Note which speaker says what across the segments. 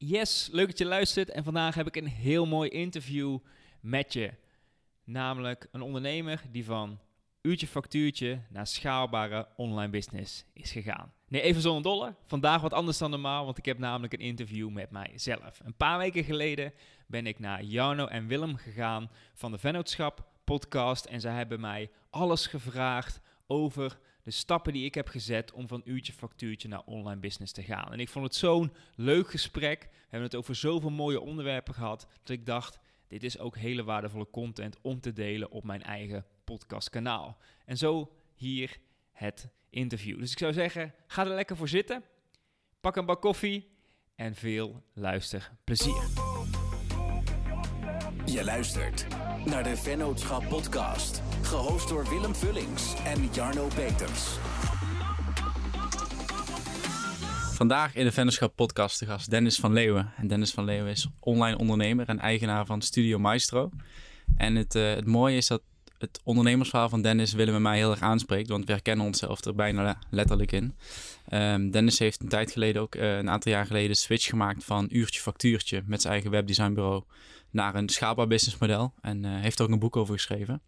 Speaker 1: Yes, leuk dat je luistert. En vandaag heb ik een heel mooi interview met je. Namelijk een ondernemer die van uurtje factuurtje naar schaalbare online business is gegaan. Nee, even zonder dolle. Vandaag wat anders dan normaal, want ik heb namelijk een interview met mijzelf. Een paar weken geleden ben ik naar Jarno en Willem gegaan van de Vennootschap podcast. En zij hebben mij alles gevraagd over de stappen die ik heb gezet om van uurtje factuurtje naar online business te gaan. En ik vond het zo'n leuk gesprek. We hebben het over zoveel mooie onderwerpen gehad, dat ik dacht, dit is ook hele waardevolle content om te delen op mijn eigen podcastkanaal. En zo hier het interview. Dus ik zou zeggen, ga er lekker voor zitten. Pak een bak koffie en veel luisterplezier.
Speaker 2: Je luistert naar de Vennootschap podcast, gehost door Willem Vullings en Jarno Peters.
Speaker 3: Vandaag in de Vennootschap podcast de gast Dennis van Leeuwen. En Dennis van Leeuwen is online ondernemer en eigenaar van Studio Maestro. En het, uh, het mooie is dat het ondernemersverhaal van Dennis Willem en mij heel erg aanspreekt, want we herkennen onszelf er bijna letterlijk in. Um, Dennis heeft een tijd geleden ook, uh, een aantal jaar geleden, switch gemaakt van uurtje factuurtje met zijn eigen webdesignbureau naar een schaalbaar businessmodel en uh, heeft er ook een boek over geschreven.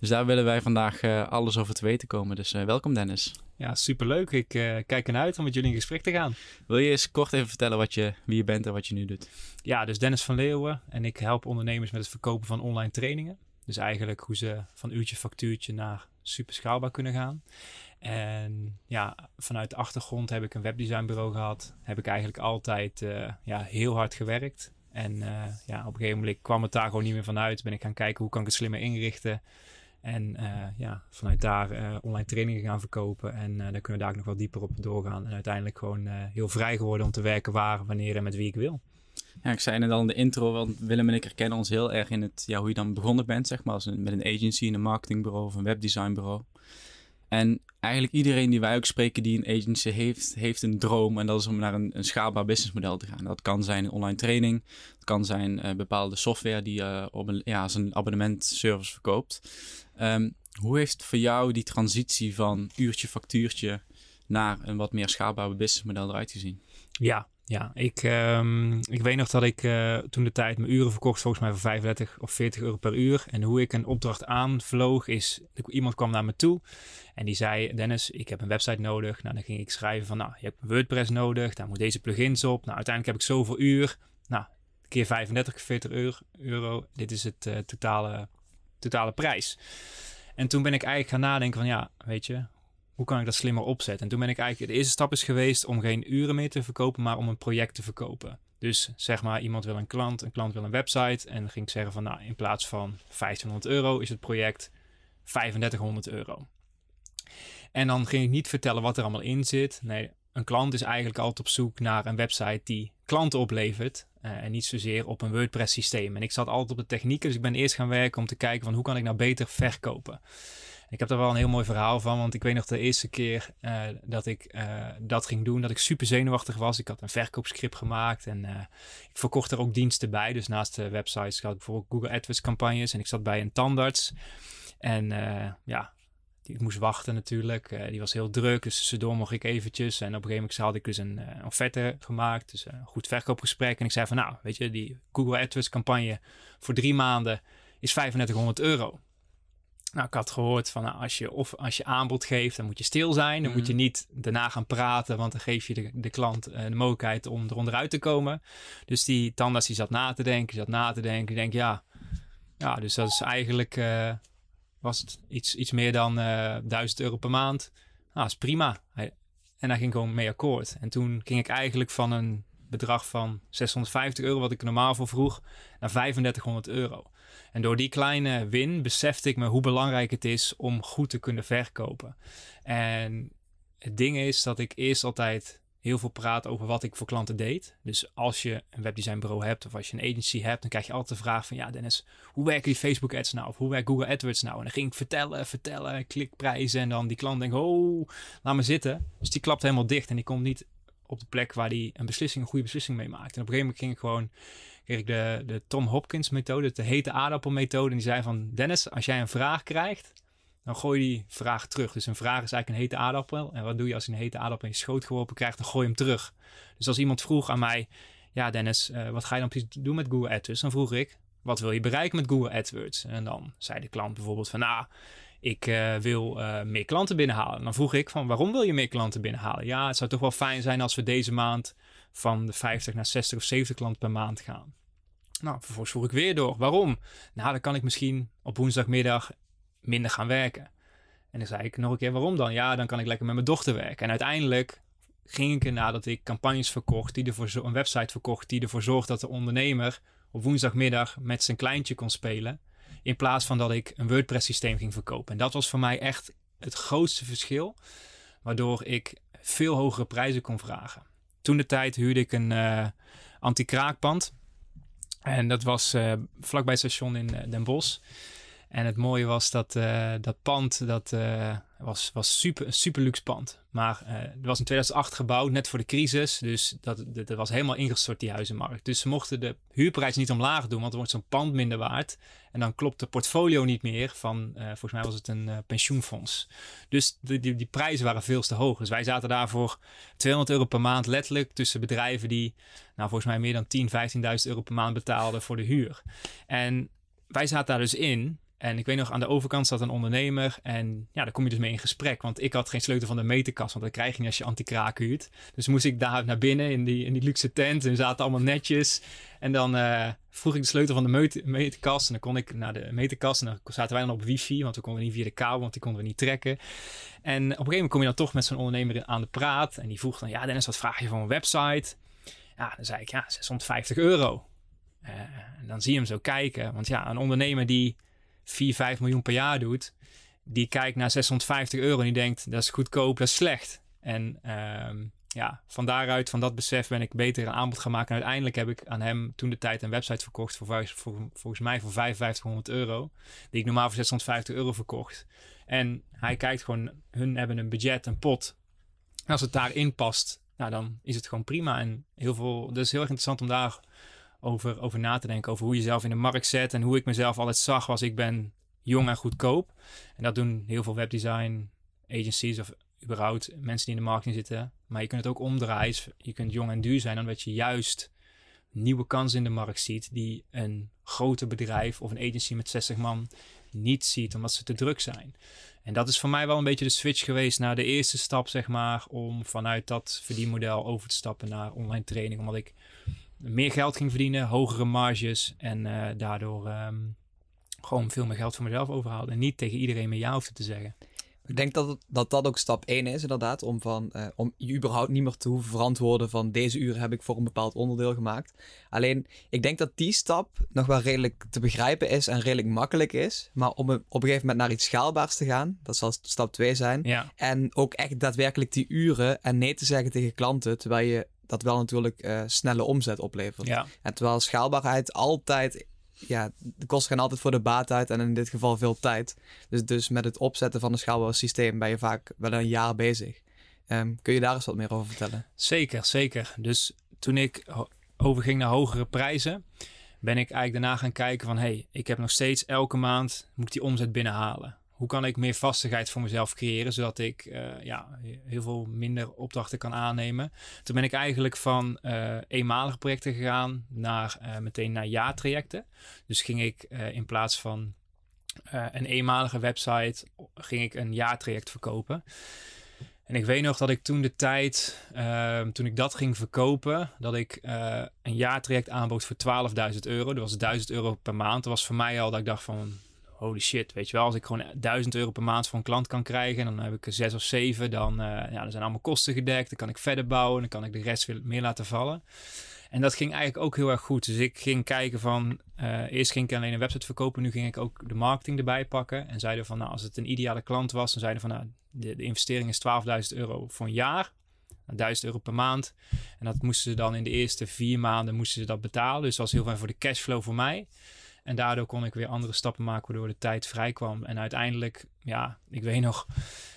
Speaker 3: Dus daar willen wij vandaag uh, alles over te weten komen. Dus welkom Dennis.
Speaker 1: Ja, superleuk. Ik kijk ernaar uit om met jullie in gesprek te gaan.
Speaker 3: Wil je eens kort even vertellen wat je, wie je bent en wat je nu doet?
Speaker 1: Ja, dus Dennis van Leeuwen en ik help ondernemers met het verkopen van online trainingen. Dus eigenlijk hoe ze van uurtje factuurtje naar super schaalbaar kunnen gaan. En ja, vanuit de achtergrond heb ik een webdesignbureau gehad. Heb ik eigenlijk altijd uh, ja, heel hard gewerkt. En uh, ja, op een gegeven moment kwam het daar gewoon niet meer vanuit. Ben ik gaan kijken hoe kan ik het slimmer inrichten. En uh, ja, vanuit daar online trainingen gaan verkopen. En daar kunnen we daar ook nog wel dieper op doorgaan. En uiteindelijk gewoon heel vrij geworden om te werken waar, wanneer en met wie ik wil.
Speaker 3: Ja, ik zei het al in de intro, want Willem en ik herkennen ons heel erg in het, ja, hoe je dan begonnen bent, zeg maar, als met een agency, een marketingbureau of een webdesignbureau. En eigenlijk iedereen die wij ook spreken die een agency heeft, heeft een droom. En dat is om naar een, een schaalbaar businessmodel te gaan. Dat kan zijn online training. Dat kan zijn bepaalde software die je op een, ja, als een abonnementservice verkoopt. Um, hoe heeft voor jou die transitie van uurtje factuurtje naar een wat meer schaalbaar businessmodel eruit gezien?
Speaker 1: Ja, ja, ik, um, ik weet nog dat ik uh, toen de tijd mijn uren verkocht, volgens mij voor 35 of 40 euro per uur. En hoe ik een opdracht aanvloog is, iemand kwam naar me toe en die zei, Dennis, ik heb een website nodig. Nou, dan ging ik schrijven van, nou, je hebt WordPress nodig, daar moet deze plugins op. Nou, uiteindelijk heb ik zoveel uur. Nou, keer 35, 40 euro, euro dit is het uh, totale, totale prijs. En toen ben ik eigenlijk gaan nadenken van, ja, weet je, hoe kan ik dat slimmer opzetten? En toen ben ik eigenlijk, de eerste stap is geweest om geen uren meer te verkopen, maar om een project te verkopen. Dus zeg maar, iemand wil een klant, een klant wil een website. En dan ging ik zeggen van, nou, in plaats van 1500 euro is het project 3500 euro. En dan ging ik niet vertellen wat er allemaal in zit. Nee, een klant is eigenlijk altijd op zoek naar een website die klanten oplevert. Uh, en niet zozeer op een WordPress systeem. En ik zat altijd op de technieken, dus ik ben eerst gaan werken om te kijken van hoe kan ik nou beter verkopen. Ik heb daar wel een heel mooi verhaal van, want ik weet nog de eerste keer uh, dat ik uh, dat ging doen, dat ik super zenuwachtig was. Ik had een verkoopscript gemaakt en ik verkocht er ook diensten bij. Dus naast de websites had ik bijvoorbeeld Google AdWords campagnes en ik zat bij een tandarts. En ja, ik moest wachten natuurlijk. Uh, die was heel druk, dus tussendoor mocht ik eventjes. En op een gegeven moment had ik dus een uh, offerte gemaakt. Dus een goed verkoopgesprek. En ik zei van nou, weet je, die Google AdWords campagne voor drie maanden is 3500 euro. Nou, ik had gehoord van nou, als, je, of als je aanbod geeft, dan moet je stil zijn. Dan moet je mhm. niet daarna gaan praten, want dan geef je de, de klant uh, de mogelijkheid om eronder uit te komen. Dus die tandarts die zat na te denken, die zat na te denken. Ik denk ja, ja, dus dat is eigenlijk, was het iets, iets meer dan uh, 1000 euro per maand. Nou, dat is prima. En daar ging ik gewoon mee akkoord. En toen ging ik eigenlijk van een bedrag van 650 euro, wat ik normaal voor vroeg, naar 3500 euro. En door die kleine win besefte ik me hoe belangrijk het is om goed te kunnen verkopen. En het ding is dat ik eerst altijd heel veel praat over wat ik voor klanten deed. Dus als je een webdesignbureau hebt of als je een agency hebt, dan krijg je altijd de vraag van ja Dennis, hoe werken die Facebook ads nou? Of hoe werkt Google AdWords nou? En dan ging ik vertellen, vertellen, klikprijzen en dan die klant denkt, oh, laat me zitten. Dus die klapt helemaal dicht en die komt niet op de plek waar hij een beslissing, een goede beslissing mee maakt. En op een gegeven moment ging ik gewoon, kreeg ik de, de Tom Hopkins methode, de hete aardappelmethode. En die zei van, Dennis, als jij een vraag krijgt, dan gooi je die vraag terug. Dus een vraag is eigenlijk een hete aardappel. En wat doe je als je een hete aardappel in je schoot geworpen krijgt? Dan gooi je hem terug. Dus als iemand vroeg aan mij, ja Dennis, eh, wat ga je dan precies doen met Google AdWords? Dan vroeg ik, wat wil je bereiken met Google AdWords? En dan zei de klant bijvoorbeeld van, nou, ik uh, wil uh, meer klanten binnenhalen. Dan vroeg ik van, waarom wil je meer klanten binnenhalen? Ja, het zou toch wel fijn zijn als we deze maand van de 50 naar 60 of 70 klanten per maand gaan. Nou, vervolgens vroeg ik weer door. Waarom? Nou, dan kan ik misschien op woensdagmiddag minder gaan werken. En dan zei ik nog een keer, waarom dan? Ja, dan kan ik lekker met mijn dochter werken. En uiteindelijk ging ik erna dat ik campagnes verkocht, die ervoor een website verkocht, die ervoor zorgde dat de ondernemer op woensdagmiddag met zijn kleintje kon spelen. In plaats van dat ik een WordPress systeem ging verkopen. En dat was voor mij echt het grootste verschil. Waardoor ik veel hogere prijzen kon vragen. Toen de tijd huurde ik een uh, anti-kraakpand. En dat was uh, vlakbij het station in uh, Den Bosch. En het mooie was dat uh, dat pand, dat uh, was, was super, een super luxe pand. Maar uh, het was in 2008 gebouwd, net voor de crisis. Dus dat, dat, was helemaal ingestort, die huizenmarkt. Dus ze mochten de huurprijs niet omlaag doen, want dan wordt zo'n pand minder waard. En dan klopt de portfolio niet meer van, volgens mij was het een pensioenfonds. Dus die, die, die prijzen waren veel te hoog. Dus wij zaten daar voor 200 euro per maand letterlijk tussen bedrijven die, nou volgens mij meer dan 10, 15.000 euro per maand betaalden voor de huur. En wij zaten daar dus in en ik weet nog, aan de overkant zat een ondernemer. En ja, daar kom je dus mee in gesprek. Want ik had geen sleutel van de meterkast. Want dat krijg je niet als je anti-kraak huurt. Dus moest ik daar naar binnen in die, in die luxe tent. En zaten allemaal netjes. En dan uh, vroeg ik de sleutel van de meterkast. En dan kon ik naar de meterkast. En dan zaten wij dan op wifi. Want we konden niet via de kabel. Want die konden we niet trekken. En op een gegeven moment kom je dan toch met zo'n ondernemer aan de praat. En die vroeg dan, ja Dennis, wat vraag je voor een website? Ja, dan zei ik, ja, 650 euro. Uh, en dan zie je hem zo kijken. Want ja, een ondernemer die 4, 5 miljoen per jaar doet, die kijkt naar 650 euro en die denkt dat is goedkoop, dat is slecht. En um, ja, van daaruit, van dat besef ben ik beter een aanbod gaan maken. En uiteindelijk heb ik aan hem toen de tijd een website verkocht voor, voor volgens mij voor 5500 euro. Die ik normaal voor 650 euro verkocht. En hij kijkt gewoon, hun hebben een budget, een pot. En als het daarin past, nou dan is het gewoon prima. En heel veel, dus heel erg interessant om daar over, over na te denken. Over hoe je jezelf in de markt zet. En hoe ik mezelf altijd zag was ik ben jong en goedkoop. En dat doen heel veel webdesign agencies of überhaupt mensen die in de marketing zitten. Maar je kunt het ook omdraaien. Je kunt jong en duur zijn omdat je juist nieuwe kansen in de markt ziet die een groter bedrijf of een agency met 60 man niet ziet omdat ze te druk zijn. En dat is voor mij wel een beetje de switch geweest naar de eerste stap, zeg maar, om vanuit dat verdienmodel over te stappen naar online training. Omdat ik meer geld ging verdienen, hogere marges en uh, daardoor um, gewoon veel meer geld voor mezelf overhaalde. En niet tegen iedereen meer ja hoefde te zeggen.
Speaker 4: Ik denk dat, dat dat ook stap 1 is, inderdaad. Om, van, uh, om je überhaupt niet meer te hoeven verantwoorden van deze uren heb ik voor een bepaald onderdeel gemaakt. Alleen, ik denk dat die stap nog wel redelijk te begrijpen is en redelijk makkelijk is. Maar om op een gegeven moment naar iets schaalbaars te gaan, dat zal stap 2 zijn.
Speaker 1: Ja.
Speaker 4: En ook echt daadwerkelijk die uren en nee te zeggen tegen klanten, terwijl je dat wel natuurlijk uh, snelle omzet oplevert.
Speaker 1: Ja.
Speaker 4: En terwijl schaalbaarheid altijd, ja, de kosten gaan altijd voor de baat uit en in dit geval veel tijd. Dus, dus met het opzetten van een schaalbaar systeem ben je vaak wel een jaar bezig. Um, kun je daar eens wat meer over vertellen?
Speaker 1: Zeker, zeker. Dus toen ik overging naar hogere prijzen, ben ik eigenlijk daarna gaan kijken van, hey, ik heb nog steeds elke maand, moet ik die omzet binnenhalen hoe kan ik meer vastigheid voor mezelf creëren, zodat ik uh, ja, heel veel minder opdrachten kan aannemen. Toen ben ik eigenlijk van uh, eenmalige projecten gegaan naar uh, meteen naar jaartrajecten. Dus ging ik in plaats van een eenmalige website, ging ik een jaartraject verkopen. En ik weet nog dat ik toen de tijd, ehm, toen ik dat ging verkopen, dat ik een jaartraject aanbood voor 12.000 euro. Dat was 1000 euro per maand. Dat was voor mij al dat ik dacht van, holy shit, weet je wel, als ik gewoon 1000 euro per maand voor een klant kan krijgen, dan heb ik er zes of zeven, dan, uh, ja, zijn allemaal kosten gedekt, dan kan ik verder bouwen, dan kan ik de rest weer meer laten vallen. En dat ging eigenlijk ook heel erg goed. Dus ik ging kijken van, uh, eerst ging ik alleen een website verkopen, nu ging ik ook de marketing erbij pakken. En zeiden van, nou, als het een ideale klant was, dan zeiden van, nou, de, investering is 12.000 euro voor een jaar. 1000 euro per maand. En dat moesten ze dan in de eerste vier maanden moesten ze dat betalen. Dus dat was heel fijn voor de cashflow voor mij. En daardoor kon ik weer andere stappen maken, waardoor de tijd vrij kwam. En uiteindelijk, ja, ik weet nog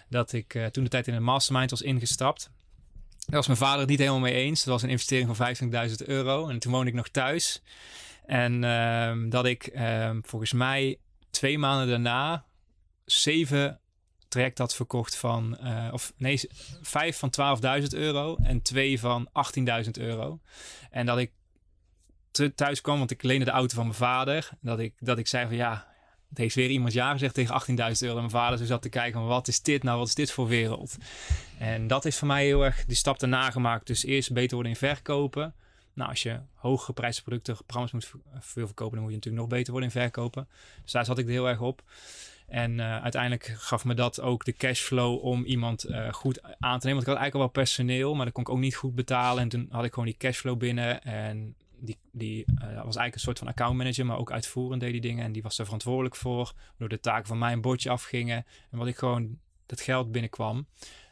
Speaker 1: dat ik uh, toen de tijd in een mastermind was ingestapt. Daar was mijn vader het niet helemaal mee eens. Dat was een investering van 25.000 euro. En toen woonde ik nog thuis. En uh, dat ik uh, volgens mij twee maanden daarna zeven traject had verkocht van, uh, of nee, vijf van 12.000 euro en twee van 18.000 euro. En dat ik thuis kwam, want ik leende de auto van mijn vader. Dat ik, dat ik zei van ja, het heeft weer iemand ja gezegd tegen 18.000 euro. En mijn vader zo zat te kijken wat is dit nou, wat is dit voor wereld? En dat is voor mij heel erg die stap daarna gemaakt. Dus eerst beter worden in verkopen. Nou, als je hooggeprijsde producten, programma's moet veel verkopen, dan moet je natuurlijk nog beter worden in verkopen. Dus daar zat ik er heel erg op. En eh, uiteindelijk gaf me dat ook de cashflow om iemand eh, goed aan te nemen. Want ik had eigenlijk al wel personeel, maar dat kon ik ook niet goed betalen. En toen had ik gewoon die cashflow binnen. En die, die eh, was eigenlijk een soort van accountmanager, maar ook uitvoerend deed die dingen. En die was er verantwoordelijk voor. Door de taken van mij een bordje afgingen. En wat ik gewoon, dat geld binnenkwam,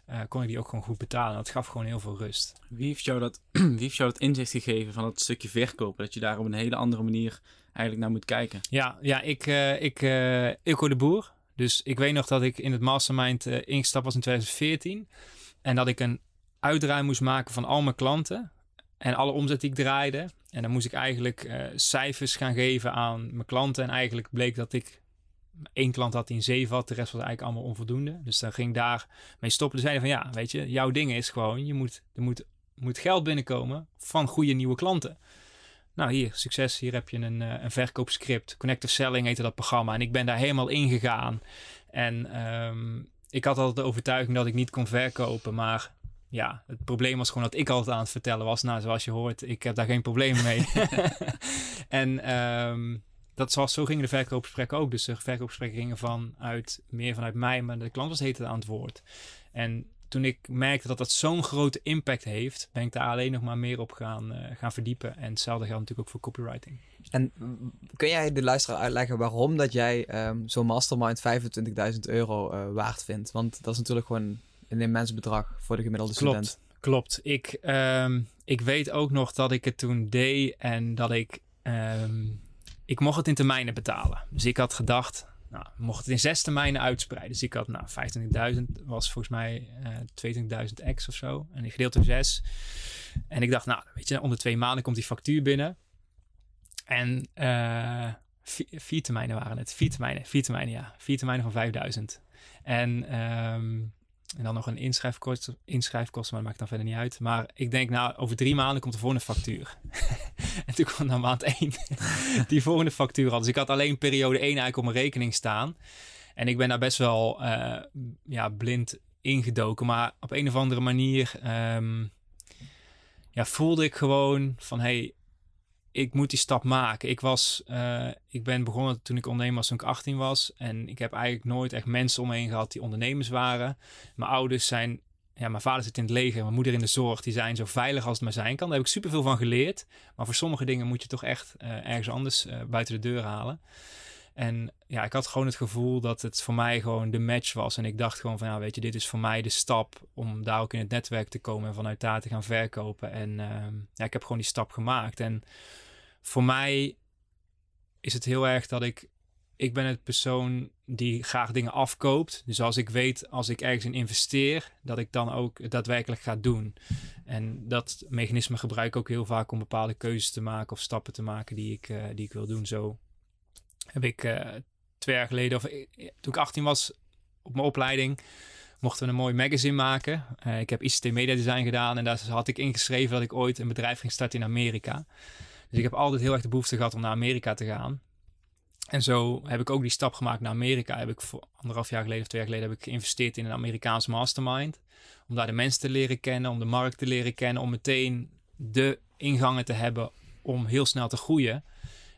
Speaker 1: eh, kon ik die ook gewoon goed betalen. Dat gaf gewoon heel veel rust.
Speaker 3: Wie heeft, jou dat, wie heeft jou dat inzicht gegeven van dat stukje verkopen? Dat je daar op een hele andere manier eigenlijk naar moet kijken.
Speaker 1: Ja, ja ik, eh ik, Ilko de Boer. Dus ik weet nog dat ik in het mastermind ingestapt was in 2014. En dat ik een uitdraai moest maken van al mijn klanten. En alle omzet die ik draaide. En dan moest ik eigenlijk eh, cijfers gaan geven aan mijn klanten. En eigenlijk bleek dat ik één klant had die een 7 had. De rest was eigenlijk allemaal onvoldoende. Dus dan ging ik daar mee stoppen. Dus zeiden van ja, weet je, jouw ding is gewoon, je moet, er moet, moet geld binnenkomen van goede nieuwe klanten. Nou, hier, succes. Hier heb je een, eh, een verkoopscript. Connective Selling heette dat programma. En ik ben daar helemaal ingegaan. En ehm, ik had altijd de overtuiging dat ik niet kon verkopen. Maar ja, het probleem was gewoon dat ik altijd aan het vertellen was. Nou, zoals je hoort, ik heb daar geen probleem mee. en ehm, dat zoals, zo gingen de verkoopgesprekken ook. Dus de verkoopgesprekken gingen vanuit, meer vanuit mij. Maar de klant was heette aan het woord. En toen ik merkte dat dat zo'n grote impact heeft, ben ik daar alleen nog maar meer op gaan, eh, gaan verdiepen. En hetzelfde geldt natuurlijk ook voor copywriting.
Speaker 4: En kun jij de luisteraar uitleggen waarom dat jij ehm, zo'n mastermind 25.000 euro eh, waard vindt? Want dat is natuurlijk gewoon een immens bedrag voor de gemiddelde
Speaker 1: Klopt.
Speaker 4: student.
Speaker 1: Klopt. Ik, ehm, ik weet ook nog dat ik het toen deed en dat ik... ehm, ik mocht het in termijnen betalen. Dus ik had gedacht, nou, mocht het in zes termijnen uitspreiden. Dus ik had, nou, 25.000 was volgens mij eh 22.000 x of zo. En ik gedeeld door zes. En ik dacht, nou, weet je, onder twee maanden komt die factuur binnen. En eh, vier, vier termijnen waren het. Vier termijnen, vier termijnen, ja. Vier termijnen van 5000. En, ehm, en dan nog een inschrijfkosten, inschrijfkosten, maar dat maakt dan verder niet uit. Maar ik denk, nou, over drie maanden komt de volgende factuur. en toen kwam dan maand één die volgende factuur al. Dus ik had alleen periode één eigenlijk op mijn rekening staan. En ik ben daar best wel eh, ja, blind ingedoken. Maar op een of andere manier ehm, ja, voelde ik gewoon van... Hey, ik moet die stap maken. Ik, was, eh, ik ben begonnen toen ik ondernemer was toen ik 18 was. En ik heb eigenlijk nooit echt mensen om me gehad die ondernemers waren. Mijn ouders zijn... Ja, mijn vader zit in het leger, mijn moeder in de zorg. Die zijn zo veilig als het maar zijn kan. Daar heb ik superveel van geleerd. Maar voor sommige dingen moet je toch echt eh, ergens anders eh, buiten de deur halen. En ja, ik had gewoon het gevoel dat het voor mij gewoon de match was. En ik dacht gewoon van, ja, weet je, dit is voor mij de stap om daar ook in het netwerk te komen en vanuit daar te gaan verkopen. En ehm, ja, ik heb gewoon die stap gemaakt. En voor mij is het heel erg dat ik, ik ben het persoon die graag dingen afkoopt. Dus als ik weet, als ik ergens in investeer, dat ik dan ook daadwerkelijk ga doen. En dat mechanisme gebruik ik ook heel vaak om bepaalde keuzes te maken of stappen te maken die ik, eh, die ik wil doen. Zo heb ik eh, twee jaar geleden, of eh, toen ik 18 was op mijn opleiding, mochten we een mooi magazine maken. Ik heb ICT Media Design gedaan en daar had ik ingeschreven dat ik ooit een bedrijf ging starten in Amerika. Dus ik heb altijd heel erg de behoefte gehad om naar Amerika te gaan. En zo heb ik ook die stap gemaakt naar Amerika. Heb ik voor anderhalf jaar geleden of twee jaar geleden heb ik geïnvesteerd in een Amerikaans mastermind. Om daar de mensen te leren kennen, om de markt te leren kennen, om meteen de ingangen te hebben om heel snel te groeien.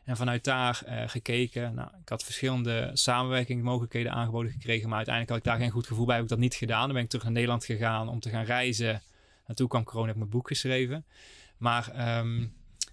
Speaker 1: En vanuit daar eh, gekeken. Nou, ik had verschillende samenwerkingsmogelijkheden aangeboden gekregen. Maar uiteindelijk had ik daar geen goed gevoel bij. Heb ik dat niet gedaan. Dan ben ik terug naar Nederland gegaan om te gaan reizen. En toen kwam corona, heb ik mijn boek geschreven. Maar ehm,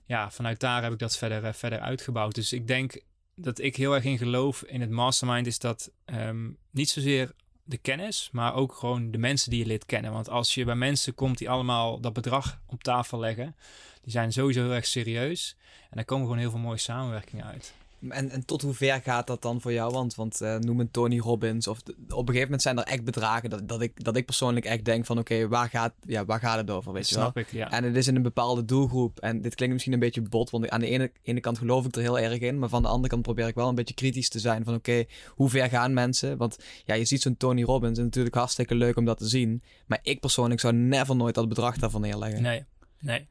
Speaker 1: ja, vanuit daar heb ik dat verder, eh, verder uitgebouwd. Dus ik denk dat ik heel erg in geloof in het mastermind. Is dat ehm, niet zozeer de kennis, maar ook gewoon de mensen die je leert kennen. Want als je bij mensen komt die allemaal dat bedrag op tafel leggen, die zijn sowieso heel erg serieus. En daar komen gewoon heel veel mooie samenwerkingen uit.
Speaker 4: En, en tot hoe ver gaat dat dan voor jou? Want, want eh, noem een Tony Robbins. Of de- op een gegeven moment zijn er echt bedragen dat, dat, ik, dat ik persoonlijk echt denk van oké, waar, gaat, ja, waar gaat het over? Weet je wel?
Speaker 1: Snap ik, ja.
Speaker 4: En het is in een bepaalde doelgroep. En dit klinkt misschien een beetje bot, want aan de ene, ene kant geloof ik er heel erg in. Maar van de andere kant probeer ik wel een beetje kritisch te zijn. Van oké, hoe ver gaan mensen? Want ja, je ziet zo'n Tony Robbins. En natuurlijk hartstikke leuk om dat te zien. Maar ik persoonlijk zou never nooit dat bedrag daarvan neerleggen.
Speaker 1: Nee, nee.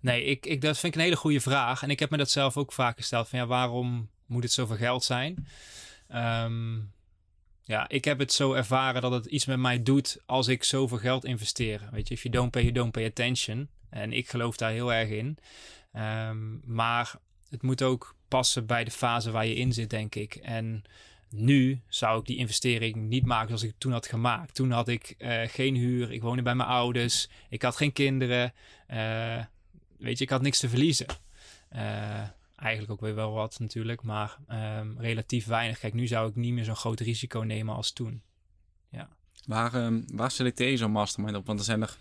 Speaker 1: Nee, ik, ik, dat vind ik een hele goede vraag. En ik heb me dat zelf ook vaak gesteld. Van ja, waarom moet het zoveel geld zijn? Ehm, ja, ik heb het zo ervaren dat het iets met mij doet als ik zoveel geld investeer. Weet je, if you don't pay, you don't pay attention. En ik geloof daar heel erg in. Ehm, maar het moet ook passen bij de fase waar je in zit, denk ik. En nu zou ik die investering niet maken zoals ik toen had gemaakt. Toen had ik uh, geen huur, ik woonde bij mijn ouders, ik had geen kinderen. Uh, weet je, ik had niks te verliezen. Uh, eigenlijk ook weer wel wat natuurlijk, maar um, relatief weinig. Kijk, nu zou ik niet meer zo'n groot risico nemen als toen. Ja.
Speaker 3: Waar, um, waar selecteer je zo'n mastermind op? Want er zijn er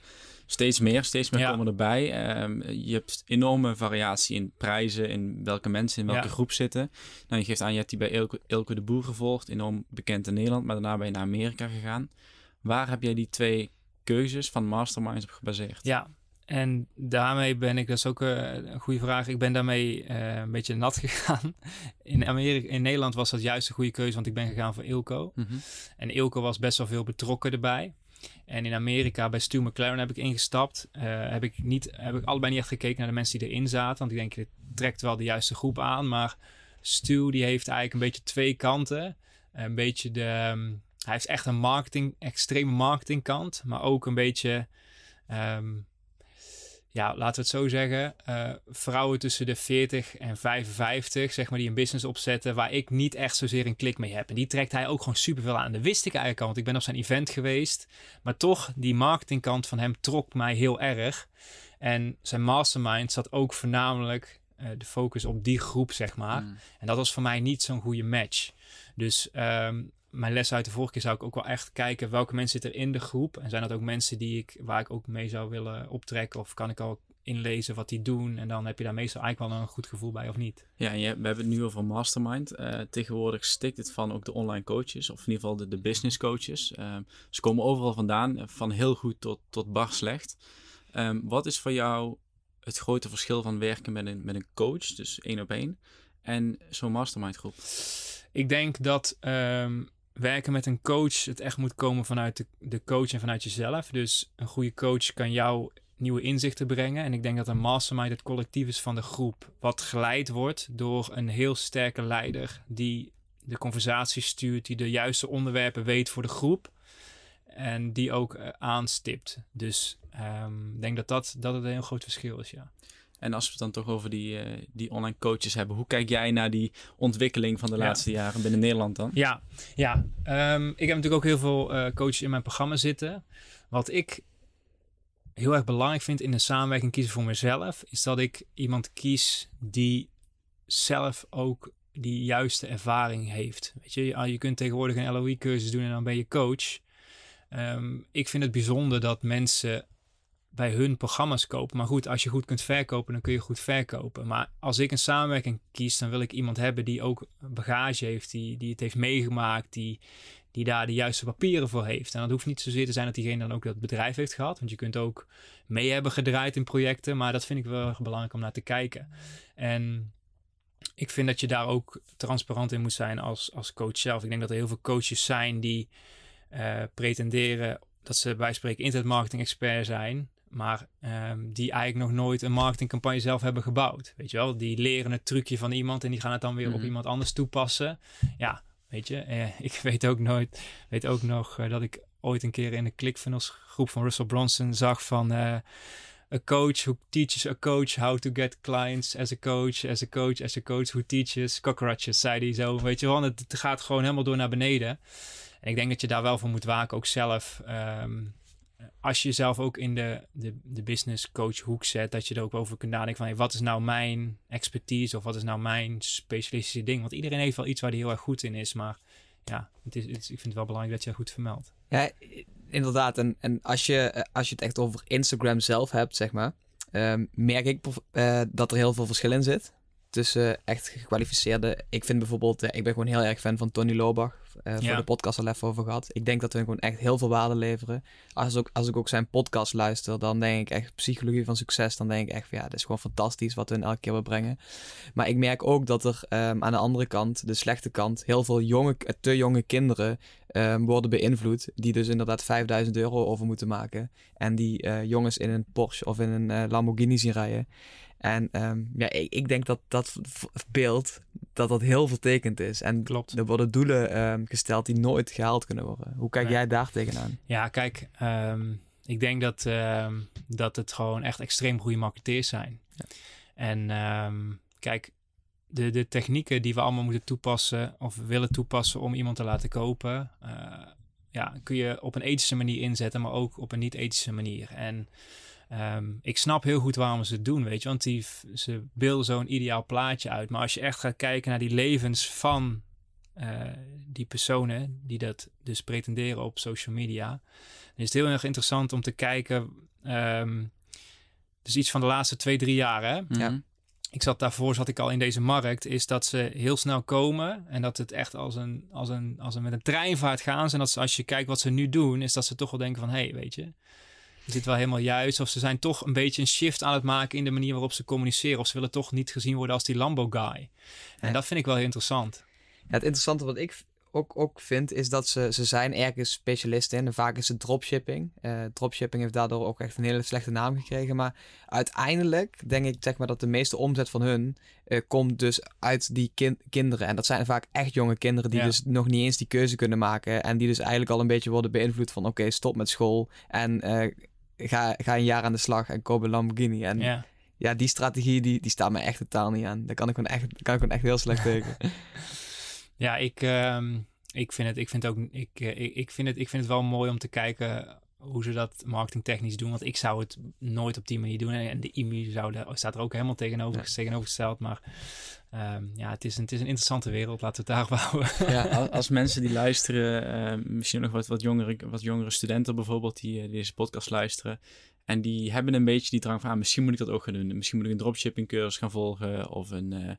Speaker 3: steeds meer, steeds meer ja. komen erbij. Um, je hebt enorme variatie in prijzen, in welke mensen in welke ja. groep zitten. Nou, je geeft aan, je hebt die bij Ilke, Ilke de Boer gevolgd, enorm bekend in Nederland, maar daarna ben je naar Amerika gegaan. Waar heb jij die twee keuzes van masterminds op gebaseerd?
Speaker 1: Ja, en daarmee ben ik, dat is ook uh, een goede vraag, ik ben daarmee uh, een beetje nat gegaan. In, Amerika, in Nederland was dat juist een goede keuze, want ik ben gegaan voor Ilko. Mm -hmm. En Ilko was best wel veel betrokken erbij. En in Amerika bij Stu McLaren heb ik ingestapt. Uh, heb, ik niet, heb ik allebei niet echt gekeken naar de mensen die erin zaten. Want ik denk, dit trekt wel de juiste groep aan. Maar Stu die heeft eigenlijk een beetje twee kanten. Een beetje de... Um, hij heeft echt een marketing, extreme marketingkant. Maar ook een beetje... Um, ja, laten we het zo zeggen, uh, vrouwen tussen de 40 en 55, zeg maar, die een business opzetten waar ik niet echt zozeer een klik mee heb. En die trekt hij ook gewoon super veel aan. Dat wist ik eigenlijk al, want ik ben op zijn event geweest. Maar toch, die marketingkant van hem trok mij heel erg. En zijn mastermind zat ook voornamelijk uh, de focus op die groep, zeg maar. Mm. En dat was voor mij niet zo'n goede match. Dus um, mijn les uit de vorige keer zou ik ook wel echt kijken welke mensen zitten er in de groep. En zijn dat ook mensen die ik, waar ik ook mee zou willen optrekken? Of kan ik al inlezen wat die doen? En dan heb je daar meestal eigenlijk wel een goed gevoel bij of niet.
Speaker 3: Ja, en je, we hebben het nu over mastermind. Uh, tegenwoordig stikt het van ook de online coaches, of in ieder geval de, de business coaches. Uh, ze komen overal vandaan, van heel goed tot, tot bar slecht. Um, wat is voor jou het grote verschil van werken met een, met een coach, dus één op één, en zo'n mastermind groep?
Speaker 1: Ik denk dat um, werken met een coach het echt moet komen vanuit de, de coach en vanuit jezelf. Dus een goede coach kan jou nieuwe inzichten brengen. En ik denk dat een mastermind het collectief is van de groep. Wat geleid wordt door een heel sterke leider die de conversatie stuurt, die de juiste onderwerpen weet voor de groep. En die ook uh, aanstipt. Dus um, ik denk dat, dat dat het een heel groot verschil is, ja.
Speaker 3: En als we het dan toch over die, uh, die online coaches hebben, hoe kijk jij naar die ontwikkeling van de laatste ja. jaren binnen Nederland dan?
Speaker 1: Ja, ja. Um, ik heb natuurlijk ook heel veel uh, coaches in mijn programma zitten. Wat ik heel erg belangrijk vind in een samenwerking kiezen voor mezelf, is dat ik iemand kies die zelf ook die juiste ervaring heeft. Weet je, je kunt tegenwoordig een LOE-cursus doen en dan ben je coach. Um, ik vind het bijzonder dat mensen bij hun programma's kopen. Maar goed, als je goed kunt verkopen, dan kun je goed verkopen. Maar als ik een samenwerking kies, dan wil ik iemand hebben die ook bagage heeft, die, die het heeft meegemaakt, die, die daar de juiste papieren voor heeft. En dat hoeft niet zozeer te zijn dat diegene dan ook dat bedrijf heeft gehad. Want je kunt ook mee hebben gedraaid in projecten. Maar dat vind ik wel erg belangrijk om naar te kijken. En ik vind dat je daar ook transparant in moet zijn als, als coach zelf. Ik denk dat er heel veel coaches zijn die uh, pretenderen dat ze bij spreken internetmarketing expert zijn. Maar um, die eigenlijk nog nooit een marketingcampagne zelf hebben gebouwd. Weet je wel, die leren het trucje van iemand en die gaan het dan weer mm op iemand anders toepassen. Ja, weet je, eh, ik weet ook nooit, weet ook nog uh, dat ik ooit een keer in de ClickFunnels groep van Russell Bronson zag van uh, a coach who teaches a coach how to get clients as a coach, as a coach, as a coach who teaches cockroaches, zei hij zo. Weet je wel, het, het gaat gewoon helemaal door naar beneden. En ik denk dat je daar wel voor moet waken, ook zelf. Um, als je jezelf ook in de, de, de business coach hoek zet, dat je er ook over kunt nadenken van hey, wat is nou mijn expertise of wat is nou mijn specialistische ding. Want iedereen heeft wel iets waar hij heel erg goed in is, maar ja, het is, ik vind het wel belangrijk dat je dat goed vermeldt.
Speaker 4: Ja, inderdaad. En, en als, je, als je het echt over Instagram zelf hebt, zeg maar, um, merk ik uh, dat er heel veel verschil in zit tussen echt gekwalificeerde. Ik vind bijvoorbeeld, ik ben gewoon heel erg fan van Tony Lobach. Uh, voor ja. de podcast al even over gehad. Ik denk dat we gewoon echt heel veel waarde leveren. Als, ook, als ik ook zijn podcast luister, dan denk ik echt psychologie van succes. Dan denk ik echt van ja, dat is gewoon fantastisch wat we elke keer weer brengen. Maar ik merk ook dat er um, aan de andere kant, de slechte kant, heel veel jonge, te jonge kinderen ehm, worden beïnvloed. Die dus inderdaad 5000 euro over moeten maken. En die eh, jongens in een Porsche of in een eh, Lamborghini zien rijden. En ehm, ja, ik, ik denk dat dat beeld, dat dat heel vertekend is. En
Speaker 1: Klopt.
Speaker 4: er worden doelen ehm, gesteld die nooit gehaald kunnen worden. Hoe kijk
Speaker 1: Nee.
Speaker 4: jij daar tegenaan?
Speaker 1: Ja, kijk, ehm, ik denk dat, dat het gewoon echt extreem goede marketeers zijn. En ehm, kijk, de, de technieken die we allemaal moeten toepassen of willen toepassen om iemand te laten kopen, eh, ja, kun je op een ethische manier inzetten, maar ook op een niet-ethische manier. En ehm, ik snap heel goed waarom ze het doen, weet je, want die, ze beelden zo'n ideaal plaatje uit. Maar als je echt gaat kijken naar die levens van eh, die personen die dat dus pretenderen op social media, dan is het heel erg interessant om te kijken. ehm dus iets van de laatste twee, drie jaar, hè?
Speaker 4: Ja.
Speaker 1: Ik zat daarvoor, zat ik al in deze markt, is dat ze heel snel komen en dat het echt als een, als een, als een met een treinvaart gaan. En dat ze, als je kijkt wat ze nu doen, is dat ze toch wel denken van, hé, hey, weet je, is dit wel helemaal juist? Of ze zijn toch een beetje een shift aan het maken in de manier waarop ze communiceren. Of ze willen toch niet gezien worden als die Lambo guy. En
Speaker 4: Ja.
Speaker 1: dat vind ik wel heel interessant.
Speaker 4: Ja, het interessante wat ik ook, ook vind, is dat ze, ze zijn ergens specialisten in. En vaak is het dropshipping. Eh, dropshipping heeft daardoor ook echt een hele slechte naam gekregen. Maar uiteindelijk denk ik zeg maar, dat de meeste omzet van hun eh, komt dus uit die kin- kinderen. En dat zijn vaak echt jonge kinderen die
Speaker 1: Ja.
Speaker 4: dus nog niet eens die keuze kunnen maken. En die dus eigenlijk al een beetje worden beïnvloed van oké, stop met school. En eh, ga, ga een jaar aan de slag en koop een Lamborghini. En ja,
Speaker 1: Ja.
Speaker 4: die strategie die, die staat me echt totaal niet aan. Daar kan ik gewoon echt, kan ik gewoon echt heel slecht tegen.
Speaker 1: Ja, ik, ehm, ik vind het, ik vind ook, ik, eh, ik, ik vind het, ik vind het wel mooi om te kijken hoe ze dat marketingtechnisch doen. Want ik zou het nooit op die manier doen. En de IMU zou daar, staat er ook helemaal tegenover, tegenovergesteld. Maar ehm, ja, het is, een, het is een interessante wereld. Laten we het daarop houden.
Speaker 4: ja.
Speaker 3: Als, mensen die luisteren, eh, misschien nog wat, wat, jongere, wat jongere studenten bijvoorbeeld, die, eh, die deze podcast luisteren. En die hebben een beetje die drang van, ah, misschien moet ik dat ook gaan doen. Misschien moet ik een dropshipping cursus gaan volgen of een, eh,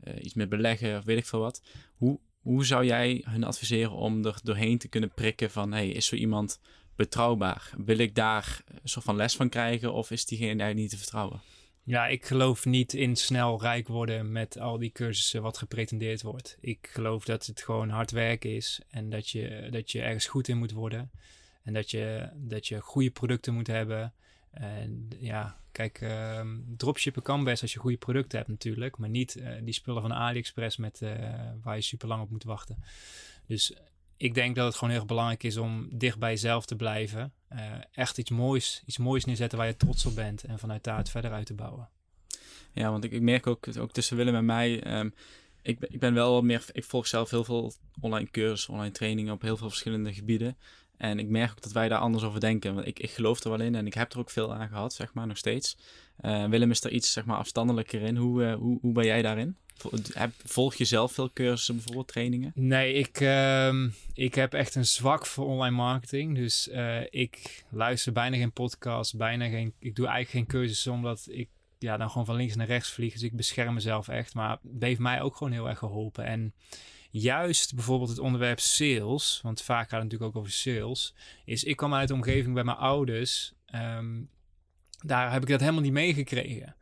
Speaker 3: eh, iets met beleggen of weet ik veel wat. Hoe, hoe zou jij hun adviseren om er doorheen te kunnen prikken van, hey, is zo iemand betrouwbaar? Wil ik daar een soort van les van krijgen of is diegene eigenlijk niet te vertrouwen?
Speaker 1: Ja, ik geloof niet in snel rijk worden met al die cursussen wat gepretendeerd wordt. Ik geloof dat het gewoon hard werken is en dat je, dat je ergens goed in moet worden. En dat je, dat je goede producten moet hebben. En ja, kijk, ehm, dropshippen kan best als je goede producten hebt natuurlijk. Maar niet eh, die spullen van AliExpress met, eh, waar je super lang op moet wachten. Dus ik denk dat het gewoon heel erg belangrijk is om dicht bij jezelf te blijven. Eh, echt iets moois, iets moois neerzetten waar je trots op bent. En vanuit daar het verder uit te bouwen.
Speaker 3: Ja, want ik, ik merk ook, ook tussen Willem en mij. ehm, ik, ik ben wel meer. Ik volg zelf heel veel online cursussen, online trainingen op heel veel verschillende gebieden. En ik merk ook dat wij daar anders over denken. Want ik, ik geloof er wel in en ik heb er ook veel aan gehad, zeg maar, nog steeds. Eh, Willem is er iets, zeg maar, afstandelijker in. Hoe, eh, hoe, hoe ben jij daarin? Volg je zelf veel cursussen, bijvoorbeeld trainingen?
Speaker 1: Nee, ik, ehm, ik heb echt een zwak voor online marketing. Dus eh, ik luister bijna geen podcast, bijna geen. Ik doe eigenlijk geen cursussen, omdat ik ja, dan gewoon van links naar rechts vlieg. Dus ik bescherm mezelf echt. Maar het heeft mij ook gewoon heel erg geholpen. En juist bijvoorbeeld het onderwerp sales, want vaak gaat het natuurlijk ook over sales, is ik kwam uit de omgeving bij mijn ouders. ehm, daar heb ik dat helemaal niet meegekregen.